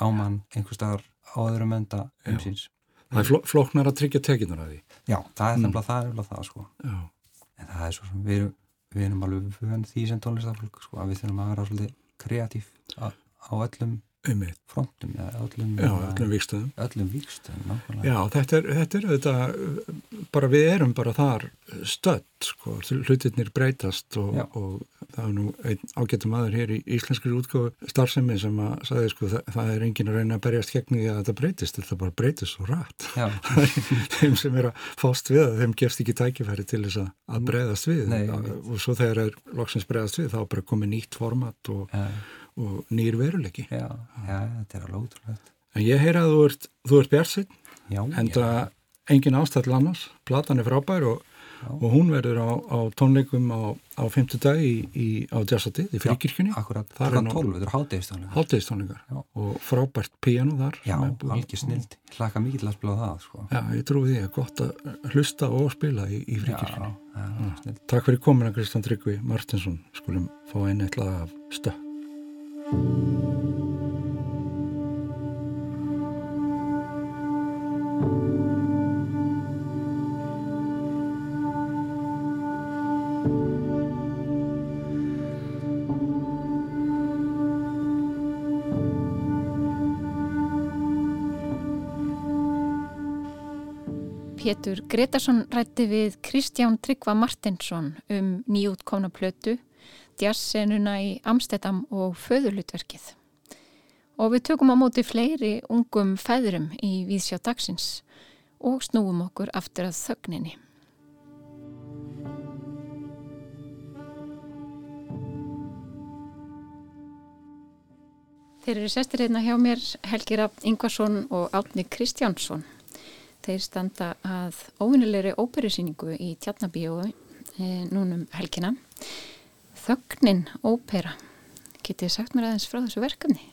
[SPEAKER 4] á mann einhver staðar á öðrum enda um síns
[SPEAKER 3] Það er fló, flóknar að tryggja tekinar að því.
[SPEAKER 4] Já, það er nefnilega mm. það, er það sko. en það er svo sem við, við erum alveg fyrir því sem tónlistafólk sko, að við þurfum að vera svolítið kreatív á öllum
[SPEAKER 3] Einmitt.
[SPEAKER 4] frontum, ja, öllum,
[SPEAKER 3] já, öllum vikstöðum
[SPEAKER 4] öllum vikstöðum
[SPEAKER 3] já, þetta er, þetta er þetta, bara við erum bara þar stödd, sko, hlutirnir breytast og, og það er nú einn ágættum aður hér í íslenskri útgóðu starfsemi sem að sagði, sko, það, það er engin að reyna að berjast gegn því að þetta breytist, þetta bara breytist svo rætt þeim sem er að fást við það, þeim gerst ekki tækifæri til þess að breyðast við. Nei, og svo þegar er loksins breyðast við, þá er bara komið nýtt format og ja og nýr veruleiki.
[SPEAKER 4] Já, já þetta er alveg ótrúlega
[SPEAKER 3] En ég heyra að þú ert, ert björnsinn en það engin ástæðl annars. Platan er frábær og, og hún verður á, á tónleikum á, á fymtu dag í, í, á Jazzatið í fríkirkjunni.
[SPEAKER 4] það er 12, þetta er háttegistónleikar
[SPEAKER 3] Háttegistónleikar og frábært piano þar.
[SPEAKER 4] Já, alveg snild, hlaka mikið spila það sko.
[SPEAKER 3] Já, ég trúi því að gott að hlusta og spila í, í fríkirkjunni. Takk fyrir komina Kristján Tryggvi Martinsson skulum fá einn eitthvað af stökk
[SPEAKER 1] Pétur Gretarsson rætti við Kristján Tryggva Martinsson um nýjútkomna plötu jazzsenuna í Amstedam og föðurlutverkið. Og við tökum á móti fleiri ungum feðurum í Víðsjá dagsins og snúum okkur aftur að þögninni. Þeir eru sestir hérna hjá mér Helgi Raffn Ingvarsson og Átni Kristjánsson. Þeir standa að óvinnilegri óperusýningu í Tjarnabíói eh, núnum helgina. Þögnin ópera. Getið sagt mér aðeins frá þessu verkefni?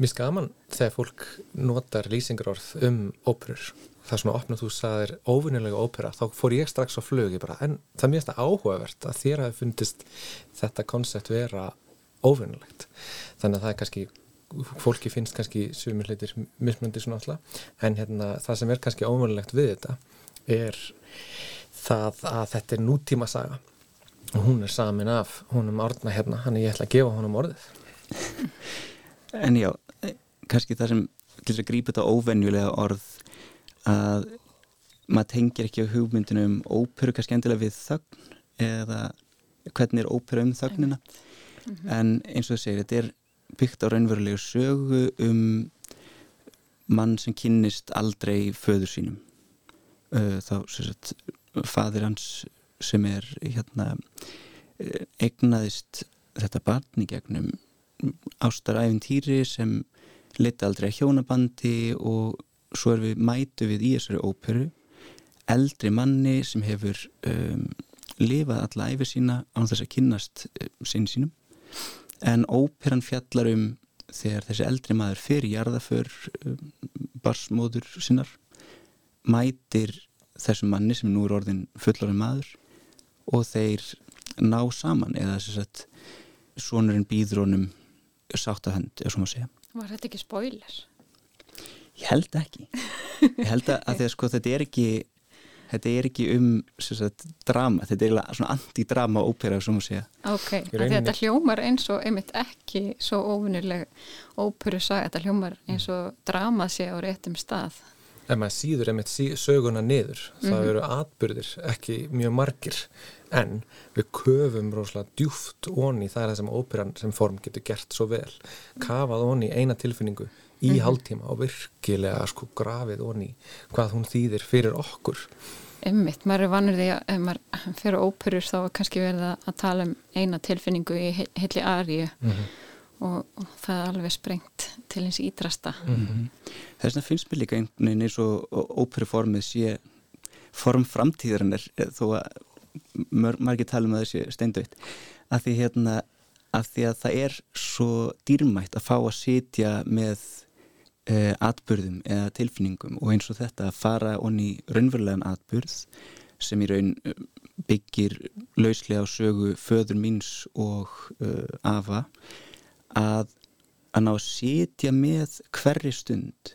[SPEAKER 5] Mér skaman þegar fólk notar lýsingarorð um óperur. Það er svona opnað þú saðir óvinnilega ópera, þá fór ég strax á flögi bara, en það er mjög áhugavert að þér hafi fundist þetta koncept vera óvinnilegt. Þannig að það er kannski, fólki finnst kannski sumir hlutir mismöndi svona alltaf, en hérna, það sem er kannski óvinnilegt við þetta er það að þetta er nútíma saga og hún er samin af húnum árna hérna. Hann er ég ætla að gefa húnum orðið.
[SPEAKER 6] En já kannski það sem til þess að grípa þetta óvenjulega orð að maður tengir ekki á hugmyndinu um óperu kannski endilega við þögn eða hvernig er óperu um þögnina. Mm -hmm. en eins og það segir þetta er byggt á raunverulegu sögu um mann sem kynnist aldrei föður sínum. Þá sem sagt fadir hans sem er hérna egnaðist þetta barn í gegnum ástaræfintýri sem liti aldrei að hjónabandi og svo er við mætu við í þessari óperu eldri manni sem hefur um, lifað alla æfi sína án þess að kynnast um, sín sínum. En óperan fjallar um þegar þessi eldri maður fyrir jarðaför um, barsmóður sinnar mætir þessum manni sem nú er orðin fullorinn maður og þeir ná saman eða þess að svonurinn býður honum sátt að hönd, eða svo maður segja.
[SPEAKER 1] Var þetta ekki spoiler?
[SPEAKER 6] Ég held ekki. Ég held að, að sko, þetta er ekki þetta er ekki um sagt, drama, þetta er svona antidrama ópera, svo maður segja.
[SPEAKER 1] Ok, þetta hljómar eins og einmitt ekki svo óvinnileg óperu saga, þetta hljómar eins og drama sé á réttum stað
[SPEAKER 5] ef maður síður einmitt sí, söguna niður mm -hmm. það eru atbyrðir, ekki mjög margir. En við köfum rosalega djúft onni það er það sem óperan sem form getur gert svo vel. Kafað onni eina tilfinningu í mm -hmm. hálftíma og virkilega sko grafið onni hvað hún þýðir fyrir okkur.
[SPEAKER 1] Emmitt, maður er vanur því að maður fyrir óperur þá kannski verið að tala um eina tilfinningu í heilli aðríu mm -hmm og, og það er alveg sprengt til eins ídrasta mm -hmm.
[SPEAKER 6] Þess vegna finnst mér líka einhvern veginn eins og óperuformið sé form framtíðarinnar eh, þó að margir tala um að sé steindauðt að því hérna að því að það er svo dýrmætt að fá að sitja með uh, atbyrðum eða tilfinningum og eins og þetta að fara onni raunverulegan atbyrð sem í raun eh, byggir lauslega á sögu föður míns og uh, afa að að ná að sitja með hverri stund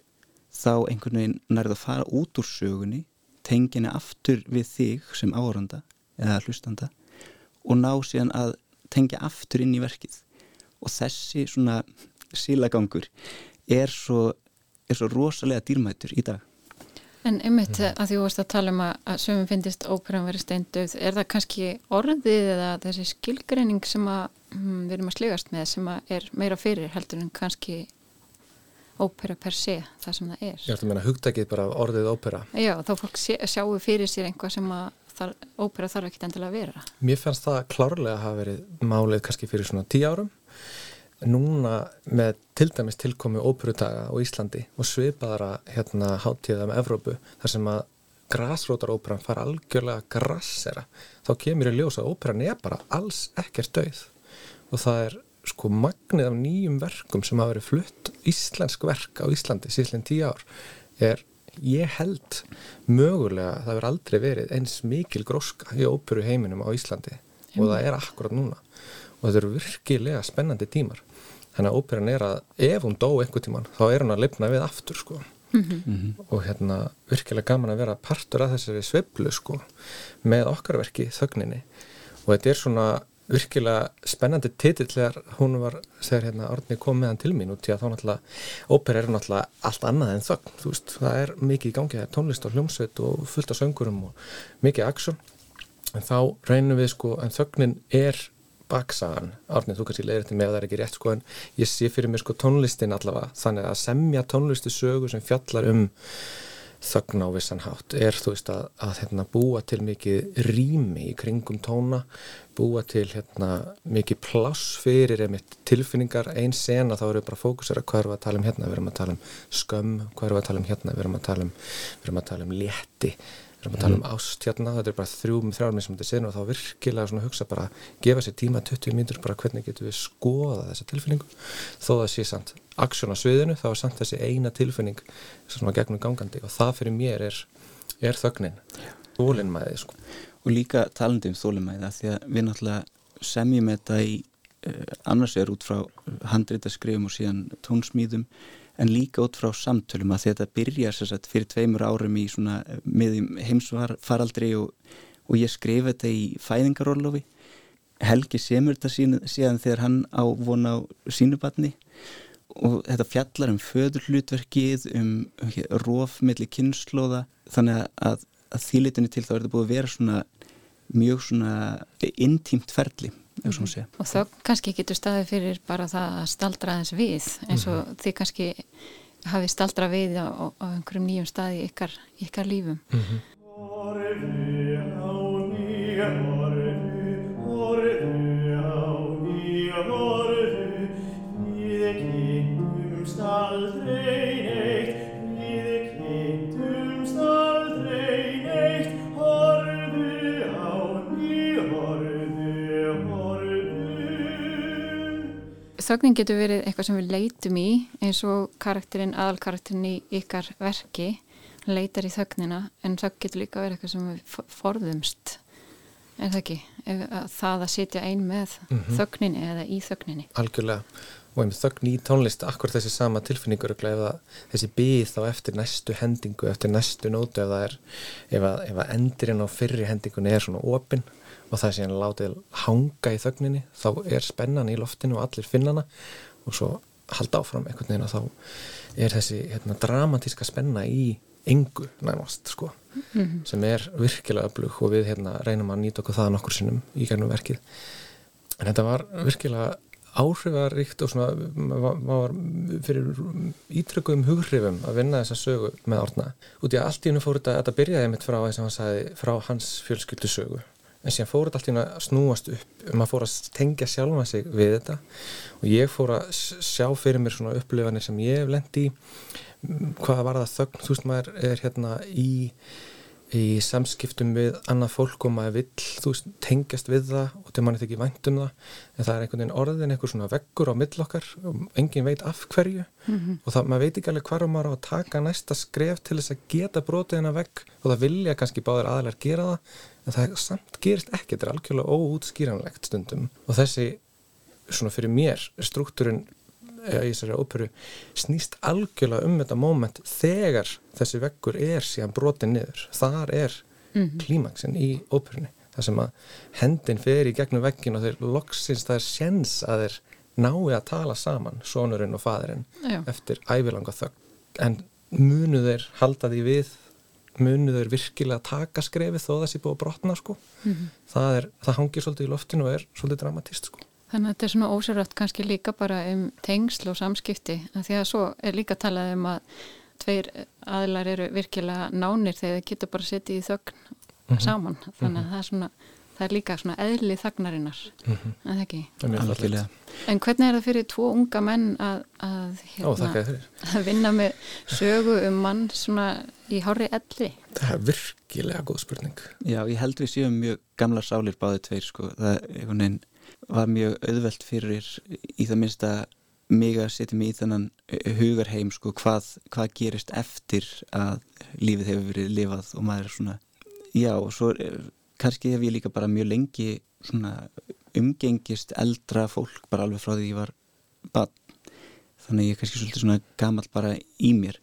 [SPEAKER 6] þá einhvern veginn nærða að fara út úr sögunni tengina aftur við þig sem áhöranda eða hlustanda og ná síðan að tengja aftur inn í verkið og þessi svona sílagangur er svo, er svo rosalega dýrmætur í dag
[SPEAKER 1] En einmitt mm. að því þú varst að tala um að, sömum finnist óperan verið steindauð, er það kannski orðið eða þessi skilgreining sem að við erum að slegast með sem er meira fyrir heldur en kannski ópera per se, það sem það er.
[SPEAKER 5] Ég ætla að meina hugdækið bara orðið ópera.
[SPEAKER 1] Já, þá fólk sé, sjáu fyrir sér einhvað sem að þar, ópera þarf ekki endilega að vera.
[SPEAKER 5] Mér fannst það klárlega að hafa verið málið kannski fyrir svona tíu árum núna með til dæmis tilkomi óperudaga á Íslandi og svipaðara hérna hátíða með Evrópu þar sem að græsrótaróperan fara algjörlega grassera þá kemur í ljós að óperan er bara alls ekkert döið og það er sko magnið af nýjum verkum sem hafa verið flutt íslensk verk á Íslandi síðan tíu ár er ég held mögulega það verið aldrei verið eins mikil gróska í óperu heiminum á Íslandi. Og það er akkurat núna. Og þetta eru virkilega spennandi tímar. Þannig að óperan er að ef hún dó einhver tíman þá er hún að lifna við aftur sko. Mm -hmm. og hérna virkilega gaman að vera partur af þessari sveiblu sko með okkarverki þögninni. Og þetta er svona virkilega spennandi titill þegar hún var, þegar hérna Árni kom meðan til mín út í að þá náttúrulega ópera er náttúrulega allt annað en þögn þú veist, það er mikið í gangi, það er tónlist og hljómsveit og fullt af söngurum og mikið aksjón en þá reynum við sko, en þögnin er baksagan, árnið þú kannski leiðir þetta með að það er ekki rétt sko en ég sé fyrir mér sko tónlistin allavega þannig að semja tónlistu sögu sem fjallar um þögn á vissanhátt er þú veist að, að hérna, búa til mikið rými í kringum tóna búa til hérna, mikið pláss fyrir tilfinningar. Einn sena þá við bara fókusera hvað erum við að tala um hérna? Við erum að tala um skömm, hvað við að tala um hérna? Við erum að tala um, að tala um létti við erum að tala um ást hérna, þetta er bara þrjúm þrjármið sem þetta senu og þá virkilega svona hugsa bara, gefa sér tíma 20 mínutur bara hvernig getur við skoða þessa tilfinningu? Þó það sé samt aksjón á sviðinu, þá er samt þessi eina tilfinning sem er gegnum gangandi og það fyrir mér er, er þögnin. Þólinnmæði sko.
[SPEAKER 6] og líka talandi um þólinnmæði því að við náttúrulega semjum þetta í uh, annars er út frá handreitaskrifum og síðan tónsmýðum en líka út frá samtölum að þetta byrja sagt, fyrir tveimur árum í eh, miðjum heimsfaraldri og, og ég skrifa þetta í fæðingarólofi Helgi semur þetta síðan, þegar hann á vona á sínubatni og þetta fjallar um föðurhlutverkið, um, um rófmiðli kynnslóða þannig að, að þýlitinu til þá er þetta búið að vera svona mjög svona intímt ferli
[SPEAKER 1] Mm -hmm. og þá kannski getur staðið fyrir bara það að staldra þess við eins og mm -hmm. þið kannski hafi staldra við á, á einhverjum nýjum staði í ykkar, ykkar lífum mm -hmm. Þögnin getur verið eitthvað sem við leitum í eins og karakterinn, aðalkarakterinn í ykkar verki. Leitar í þögnina en þögn getur líka verið eitthvað sem við forðumst. En það ekki, það að sitja ein með mm -hmm. þögninni eða í þögninni.
[SPEAKER 5] Algjörlega, og einmitt þögn í tónlist akkur þessi sama tilfinningur þessi byð þá eftir næstu hendingu eftir næstu nótu ef, er, ef, að, ef að endirinn á fyrri hendingun er svona opinn og það er síðan látið hanga í þögninni þá er spennan í loftinu og allir finnana og svo halda áfram einhvern veginn og þá er þessi hérna, dramatíska spenna í engu nærmast sko mm -hmm. sem er virkilega öflug og við hérna, reynum að nýta okkur það nokkur sinnum í gænum verkið. En þetta var virkilega áhrifaríkt og svona maður var fyrir ítrykkuðum hughrifum að vinna þessa sögu með orna út í að allt í hennu fór þetta að byrjaði mitt frá, sagði, frá hans fjölskyldu sögu en síðan fór þetta alltaf að snúast upp maður fór að tengja sjálfa sig við þetta. Og ég fór að sjá fyrir mér svona upplifanir sem ég hef lendi í. Hvaða var það þögn? Þú veist maður er hérna í í samskiptum við annað fólk og maður vill, þú veist, tengjast við það og til mann er þetta ekki vænt um það. En það er einhvern veginn orðin, einhver svona veggur á millokkar og engin veit af hverju. Mm -hmm. og það, maður veit ekki alveg hvar maður á að taka næsta skref til þess að geta brotið hennar vegg. Og það vilja kannski báðir aðlar gera það en það samt gerist ekki, þetta er algjörlega óútskýranlegt stundum. Og þessi svona fyrir mér struktúrin eh, í þessari óperu snýst algjörlega um þetta móment þegar þessi veggur er síðan brotin niður. Þar er mm -hmm. klímaksin í óperunni. Það sem að hendin fer í gegnum veggin og þeir loksins það er sjens að þeir nái að tala saman sonurinn og fadurinn eftir ævilanga þögg en munu þeir halda því við munu þeir virkilega taka skrefið þó það sé búið að brotna sko mm -hmm. það, er, það hangir svolítið í loftinu og er svolítið dramatist sko
[SPEAKER 1] Þannig að þetta er svona ósérrætt kannski líka bara um tengsl og samskipti að því að svo er líka talað um að tveir aðlar eru virkilega nánir þegar þeir geta bara setið í þögn mm -hmm. saman þannig að mm -hmm. það er svona það er líka svona eðli þagnarinnar mm -hmm. en það ekki en hvernig er það fyrir tvo unga menn að, að,
[SPEAKER 5] hérna, Ó,
[SPEAKER 1] að vinna með sögu um mann svona í hári elli?
[SPEAKER 5] Það er virkilega góð spurning.
[SPEAKER 6] Já, ég held við séum mjög gamla sálir báðið tveir sko, það veginn, var mjög auðvelt fyrir í það minnsta mig að setja mig í þannan hugarheim sko, hvað, hvað gerist eftir að lífið hefur verið lifað og maður er svona já og svo kannski hef ég líka bara mjög lengi umgengist eldra fólk bara alveg frá því ég var bann þannig ég er kannski svolítið svona gammal bara í mér.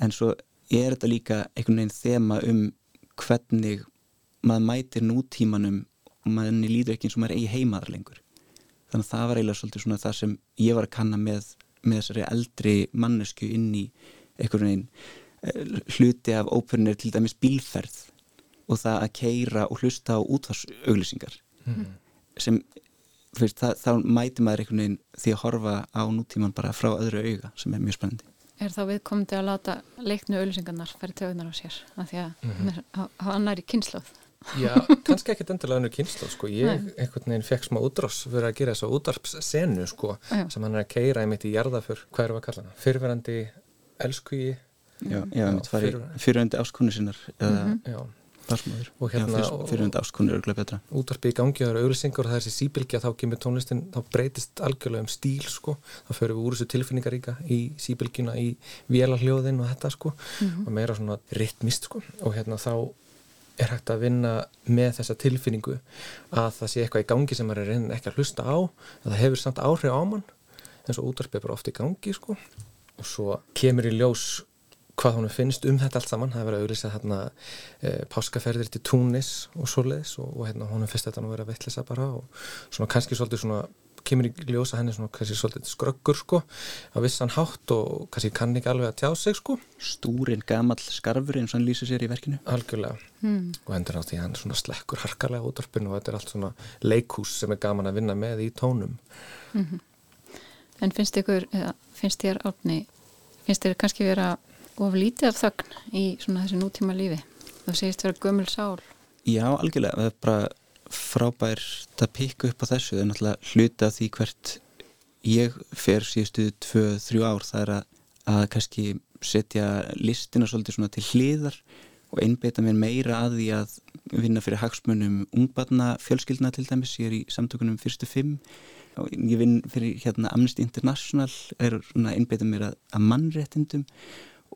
[SPEAKER 6] En svo er þetta líka einhvern veginn þema um hvernig maður mætir nútímanum og maður líður ekki eins og maður eigi heimaðar lengur. Þannig að það var eiginlega svolítið svona það sem ég var að kanna með, með þessari eldri mannesku inn í einhvern veginn eh, hluti af óperunir til dæmis bílferð og það að keira og hlusta á útvarsauglýsingar mm. sem fyrst, það, þá mæti maður einhvern veginn því að horfa á nútíman bara frá öðru auga sem er mjög spennandi.
[SPEAKER 1] Er þá viðkomandi að láta leiknu auglýsingarnar færi tögunar á sér? Af því að mm -hmm. hann er í kynnslóð
[SPEAKER 5] Já, kannski ekkit endilega hann er kynnslóð sko, ég Nei. einhvern veginn fekk smá útrás fyrir að gera þess að útarpssenu sko, sem hann er að keira í mitt í jarðafur, hvað eru að kalla hann fyrverandi elskugi.
[SPEAKER 6] Já, já, já fyrir, fyrirverandi áskunni sinnar eða mm -hmm. Barsmaður. og hérna fyrir enda áskonur örgulega betra
[SPEAKER 5] útvarpi í gangi, það eru auðvilsingar og það er þessi síbylgja þá kemur tónlistin, þá breytist algjörlega um stíl sko, þá förum við úr þessu tilfinningaríka í síbylgjuna, í vélarhljóðin og þetta sko, mm -hmm. og meira svona ritmist sko, og hérna þá er hægt að vinna með þessa tilfinningu að það sé eitthvað í gangi sem maður er reynið ekki að hlusta á að það hefur samt áhrif á mann eins og útvarpi er bara oft í gangi sko og svo kemur í ljós hvað hún finnst um þetta allt saman. Það er verið að auðvisa hérna e, páskaferðir til Túnis og svoleiðis og, og hérna hún finnst þetta að vera veitlisa bara og svona kannski svolítið svona kemur í ljósa henni svona kannski svolítið skröggur sko á vissan hátt og kannski kann ekki alveg að tjá sig sko.
[SPEAKER 6] Stúrin, gamall skarfur eins og hann lýsir sér í verkinu.
[SPEAKER 5] Algjörlega. Hmm. og endur á því hann svona slekkur harkarlega útvarpinu og þetta er allt svona leikús sem er gaman að vinna með í tónum. Mm -hmm.
[SPEAKER 1] En finnst ykkur, finnst þér átni finnst þér kannski vera of lítið af þögn í svona þessu nútíma lífi það segist vera gömul sál.
[SPEAKER 6] Já, algjörlega, það er bara frábært að pikka upp á þessu. Það er náttúrulega hluta því hvert ég fer síðustu 2-3 ár. Það er að, að kannski setja listina svolítið svona til hliðar og einbeita mér meira að því að vinna fyrir hagsmunum ungbarna fjölskyldna til dæmis, ég er í samtökunum fyrstu fimm og ég vinn fyrir hérna Amnesty International. Er svona einbeita mér að, að mannréttindum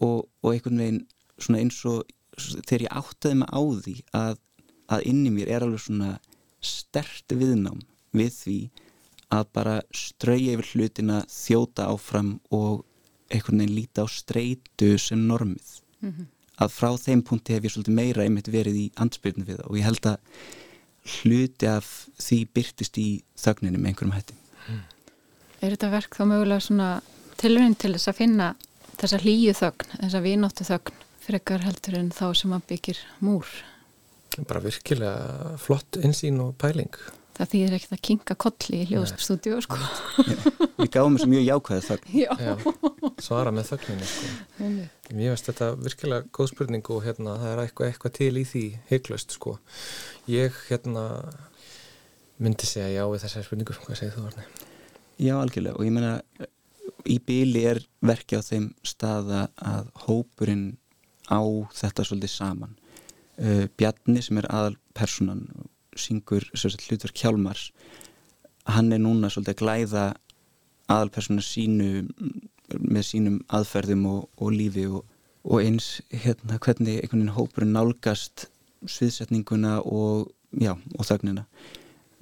[SPEAKER 6] og, og einhvern veginn svona eins og þegar ég áttaði mig á því að, að inni mér er alveg svona stert viðnám við því að bara strauja yfir hlutina þjóta áfram og einhvern veginn líta á streitu sem normið mm -hmm. að frá þeim punkti hef ég svolítið meira einmitt verið í ansbyrnu við það og ég held að hluti af því byrtist í þögninu með einhverjum hætti mm.
[SPEAKER 1] Er þetta verk þá mögulega svona tilvæginn til þess að finna þessa hlýju þögn, þessa vinóttu þögn frekar heldur en þá sem að byggir múr.
[SPEAKER 5] Bara virkilega flott einsýn og pæling.
[SPEAKER 1] Það þýðir ekkert að kinga kolli í hljóðstúdíu sko.
[SPEAKER 6] Við gáum þessu mjög jákvæðið þögn.
[SPEAKER 1] Já. Já.
[SPEAKER 5] Svara með þögninu sko. Mér veist þetta virkilega góð spurning og hérna það er eitthvað, eitthvað til í því heiklaust sko. Ég hérna myndi segja já við þessari spurningu. Hvað segir þú Arni?
[SPEAKER 6] Já algjörlega og ég menna í bíli er verkið á þeim staða að hópurinn á þetta svolítið saman uh, Bjarni sem er aðal personan syngur hlutverk Hjálmars hann er núna svolítið að glæða aðal persona sínu með sínum aðferðum og, og lífi og, og eins hérna hvernig einhvern veginn hópurinn nálgast sviðsetninguna og, já, og þögnina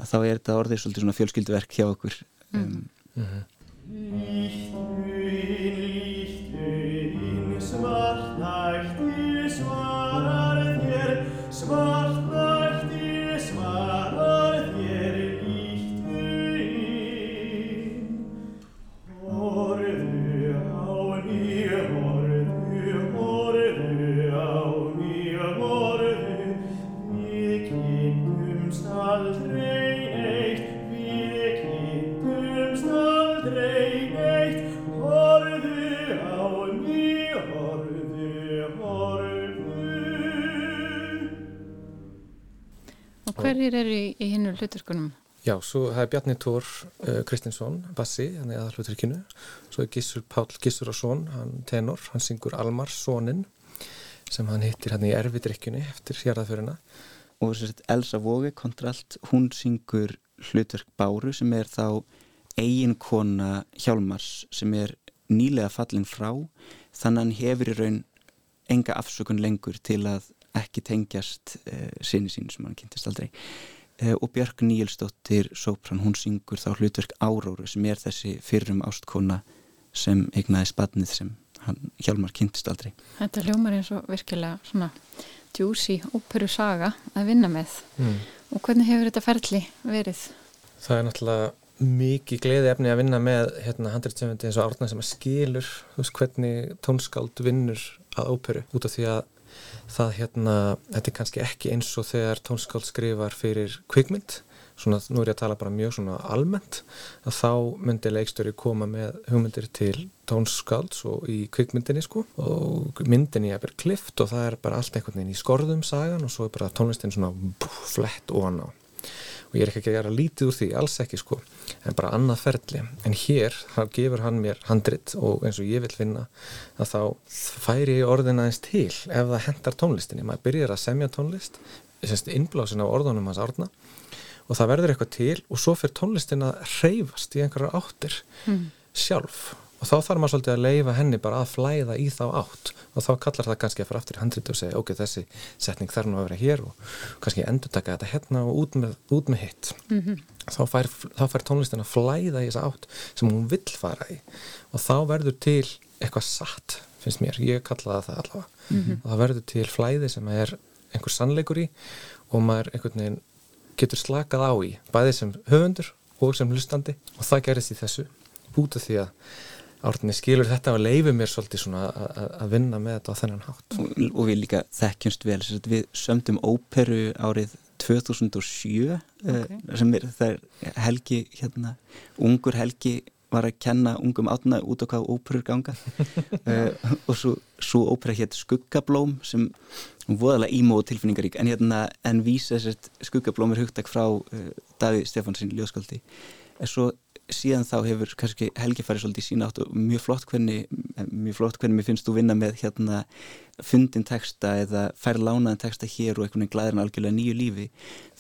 [SPEAKER 6] að þá er þetta orðið svolítið svona fjölskylduverk hjá okkur mm. um, mm -hmm. Svart nætti svarar þér svart
[SPEAKER 1] Hverjir eru í, í hinnu hluturkunum?
[SPEAKER 5] Já, svo það er Bjarni Tór uh, Kristinsson, bassi, hann er aðal hluturkinu svo er Gissur Pál Gissurarsson hann tenor, hann syngur Almar Sónin sem hann hittir hann í erfidrykkjunni eftir hérðaförina
[SPEAKER 6] og þess að Elsa Vóge kontralt, hún syngur hlutverk Báru sem er þá eiginkona Hjálmars sem er nýlega fallin frá þannig að hann hefur í raun enga afsökun lengur til að ekki tengjast uh, sinni sín sem hann kynntist aldrei uh, og Björg Níelsdóttir Sopran, hún syngur þá hlutverk Áróru sem er þessi fyrrum ástkona sem eignaði spatnið sem hann Hjalmar kynntist aldrei
[SPEAKER 1] Þetta hljómar eins og virkilega svona djúsi óperu saga að vinna með mm. og hvernig hefur þetta ferli verið?
[SPEAKER 5] Það er náttúrulega mikið gleði efni að vinna með hérna handreitsefandi eins og árna sem að skilur veist, hvernig tónskáld vinnur að óperu út af því að það hérna, þetta er kannski ekki eins og þegar tónskáld skrifar fyrir kvikmynd, svona nú er ég að tala bara mjög svona almennt, að þá myndi leikstöri koma með hugmyndir til tónskálds og í kvikmyndinni sko og myndinni er bara klift og það er bara allt einhvern veginn í skorðum sagan og svo er bara tónlistin svona bú, flett ofan á og ég er ekki að gera lítið úr því, alls ekki sko en bara annað ferli, en hér þá gefur hann mér handrit og eins og ég vil finna að þá færi ég orðin aðeins til ef það hendar tónlistinni, maður byrjar að semja tónlist innblásin á orðunum hans árna og það verður eitthvað til og svo fyrir tónlistin að reyfast í einhverjar áttir mm. sjálf og þá þarf maður svolítið að leifa henni bara að flæða í þá átt. Og þá kallar það kannski að fara aftur í handrit og segja ok, þessi setning þarf nú að vera hér og kannski endur taka þetta hérna og út með, út með hitt. Mm -hmm. þá, fær, fær tónlistin að flæða í þessa átt sem hún vill fara í. Og þá verður til eitthvað satt finnst mér, ég kallaði það allavega. Mm -hmm. og þá verður til flæði sem er einhver sannleikur í og maður einhvern veginn getur slakað á í bæði sem höfundur og sem hlustandi. Og það gerist í þessu út af því að Árni skilur þetta og leifir mér svolítið svona að vinna með þetta á þennan hátt.
[SPEAKER 6] Og, og við líka þekkjumst vel, við sömdum óperu árið 2007 okay. uh, sem er, það er Helgi, hérna, ungur Helgi var að kenna ungum átna út á hvað óperur ganga uh, og svo, svo ópera hétt Skuggablóm sem voðalega ímó og tilfinningarík en hérna en vísa þessert Skuggablóm er hugtak frá uh, Davíð Stefansson Ljóskaldi en svo síðan þá hefur kannski Helgi farið svolítið sína átt og mjög flott hvernig mjög flott hvernig mér finnst þú vinna með hérna fundin texta eða fær lánaðin texta hér og einhvern veginn glæðir hann algjörlega nýju lífi.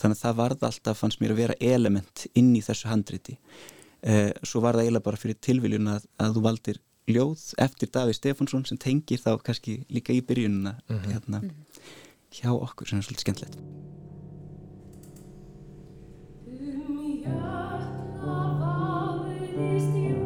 [SPEAKER 6] Þannig að það varð alltaf fannst mér að vera element inn í þessu handriti. Eh, svo var það eiginlega bara fyrir tilviljun að, að þú valdir ljóð eftir Daví Stefánsson sem tengir þá kannski líka í byrjununa mm -hmm. hérna, hjá okkur sem er svolítið Christi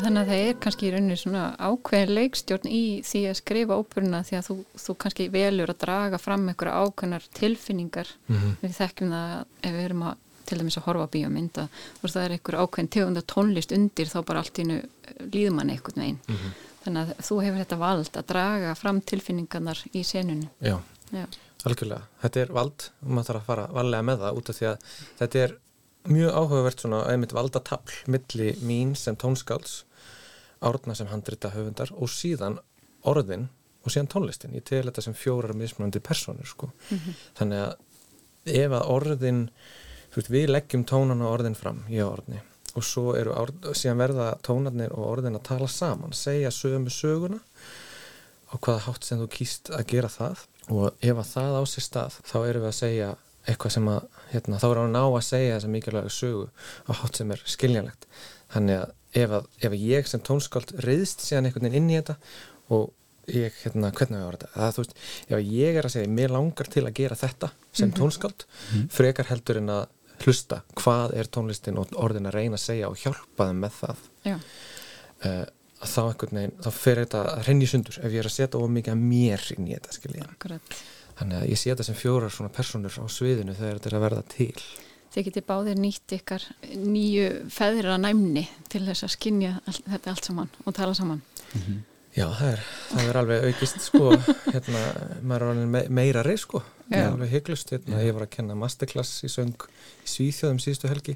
[SPEAKER 6] skemmtilegt
[SPEAKER 1] kannski í rauninni svona ákveðin leikstjórn í því að skrifa óperuna því að þú, þú kannski velur að draga fram einhverja ákveðnar tilfinningar mm -hmm. við þekkjum það ef við erum að til dæmis að horfa bíómynda og það er einhver ákveðin tegunda tónlist undir þá bara allt innu líðmann einhvern veginn mm -hmm. þannig að þú hefur þetta vald að draga fram tilfinningarnar í senunni
[SPEAKER 5] Já, Já. algjörlega þetta er vald og maður þarf að fara valega með það út af því að þetta er mjög áhugavert svona einmitt valdatafl milli mín sem tónskáls árna sem handrita höfundar og síðan orðin og síðan tónlistin. Ég tel þetta sem fjórar mismunandi personur sko. Mm -hmm. Þannig að ef að orðin veist, við leggjum tónan og orðin fram í orðni og svo eru orð, síðan verða tónarnir og orðin að tala saman segja sömu söguna á hvaða hátt sem þú kýst að gera það og ef að það á sér stað þá erum við að segja eitthvað sem að hérna, þá er á að segja þessa mikilvæga sögu á hátt sem er skiljanlegt þannig að ef, að ef ég sem tónskáld reyðst síðan einhvern veginn inn í þetta og ég, hérna, hvernig var þetta? Að þú veist, ef ég er að segja, mér langar til að gera þetta sem -hmm. tónskáld mm -hmm. frekar heldur en að hlusta hvað er tónlistin og orðin að reyna að segja og hjálpa þeim með það uh, þá einhvern veginn, þá fer þetta að renni sundur ef ég er að setja of mikið mér inn í þetta, skilja þannig að ég sé þetta sem fjórar svona personur á sviðinu þegar þetta er að verða til
[SPEAKER 1] Þið getið báðir nýtt ykkar nýju feðra næmni til þess að skinja all, þetta allt saman og tala saman. Mm
[SPEAKER 5] -hmm. Já, það er, það er alveg aukist sko, hérna, maður er alveg me meira reyð sko, það er alveg hygglust hérna, ég var að kenna masterclass í söng í Svíþjóðum síðustu helgi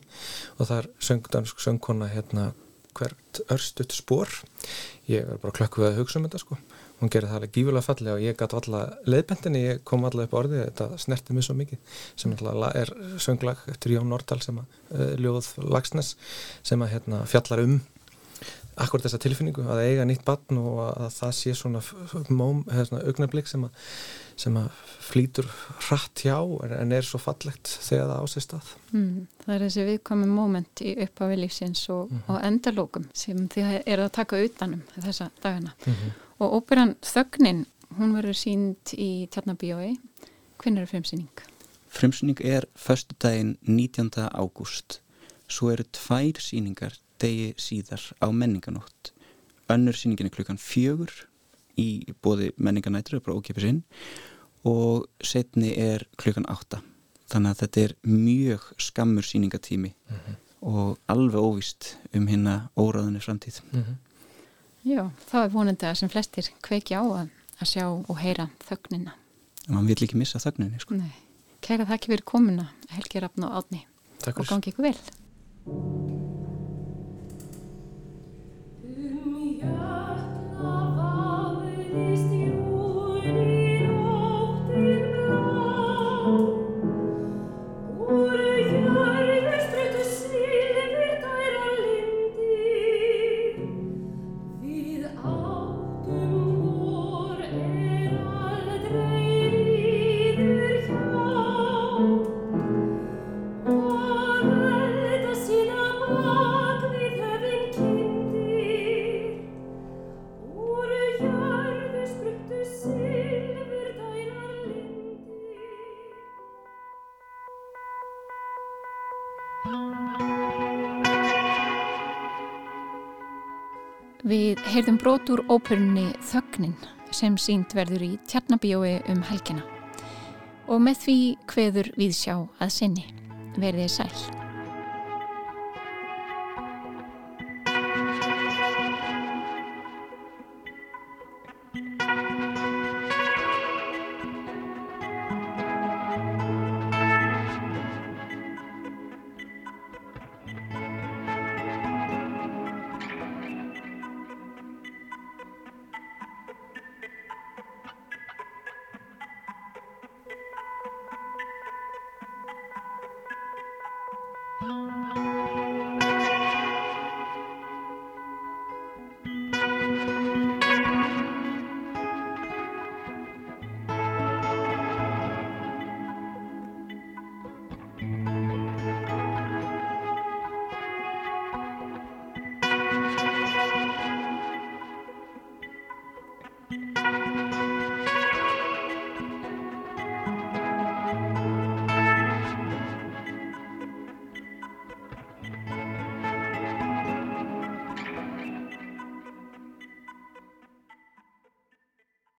[SPEAKER 5] og það er söngdansk söngkona hérna hvert örstuðt spór ég er bara klökkuð að hugsa um þetta sko hún gerir það alveg gífulega fallega og ég gæti alltaf leiðbendinni, ég kom alltaf upp orðið þetta snerti mér svo mikið sem er sönglag eftir Jón Nordahl sem að uh, ljóð Lagsnes sem að hérna, fjallar um akkur þessa tilfinningu að eiga nýtt barn og að það sé svona, svona augnablík sem að sem að flýtur hratt hjá en er svo fallegt þegar það ásist að.
[SPEAKER 1] Mm, það er þessi viðkomi moment í upphafi lífsins og, mm -hmm. og endalókum sem þið eru að taka utanum þessa dagana. Mm -hmm. Og óperan Þögnin, hún verður sínd í Tjarnabíói. Hvernig er frumsýning?
[SPEAKER 6] Frumsýning er förstu daginn 19. ágúst. Svo eru tvær síningar degi síðar á menninganótt. Önnur síningin er klukkan fjögur í bóði menninganættur, bara ókipis inn og setni er klukkan átta þannig að þetta er mjög skammur síningatími mm -hmm. og alveg óvist um hérna óraðunni framtíð mm -hmm.
[SPEAKER 1] Já, þá er vonandi að sem flestir kveiki á að, að sjá og heyra þögnina.
[SPEAKER 6] Og mann vil ekki missa þögninni sko.
[SPEAKER 1] Kæra þakki fyrir komuna Helgi Rafn og Átni og gangi ykkur vel heyrðum brot úr óperunni Þögnin sem sínt verður í Tjarnabíói um helgina og með því hveður við sjá að sinni. Verðið sæl.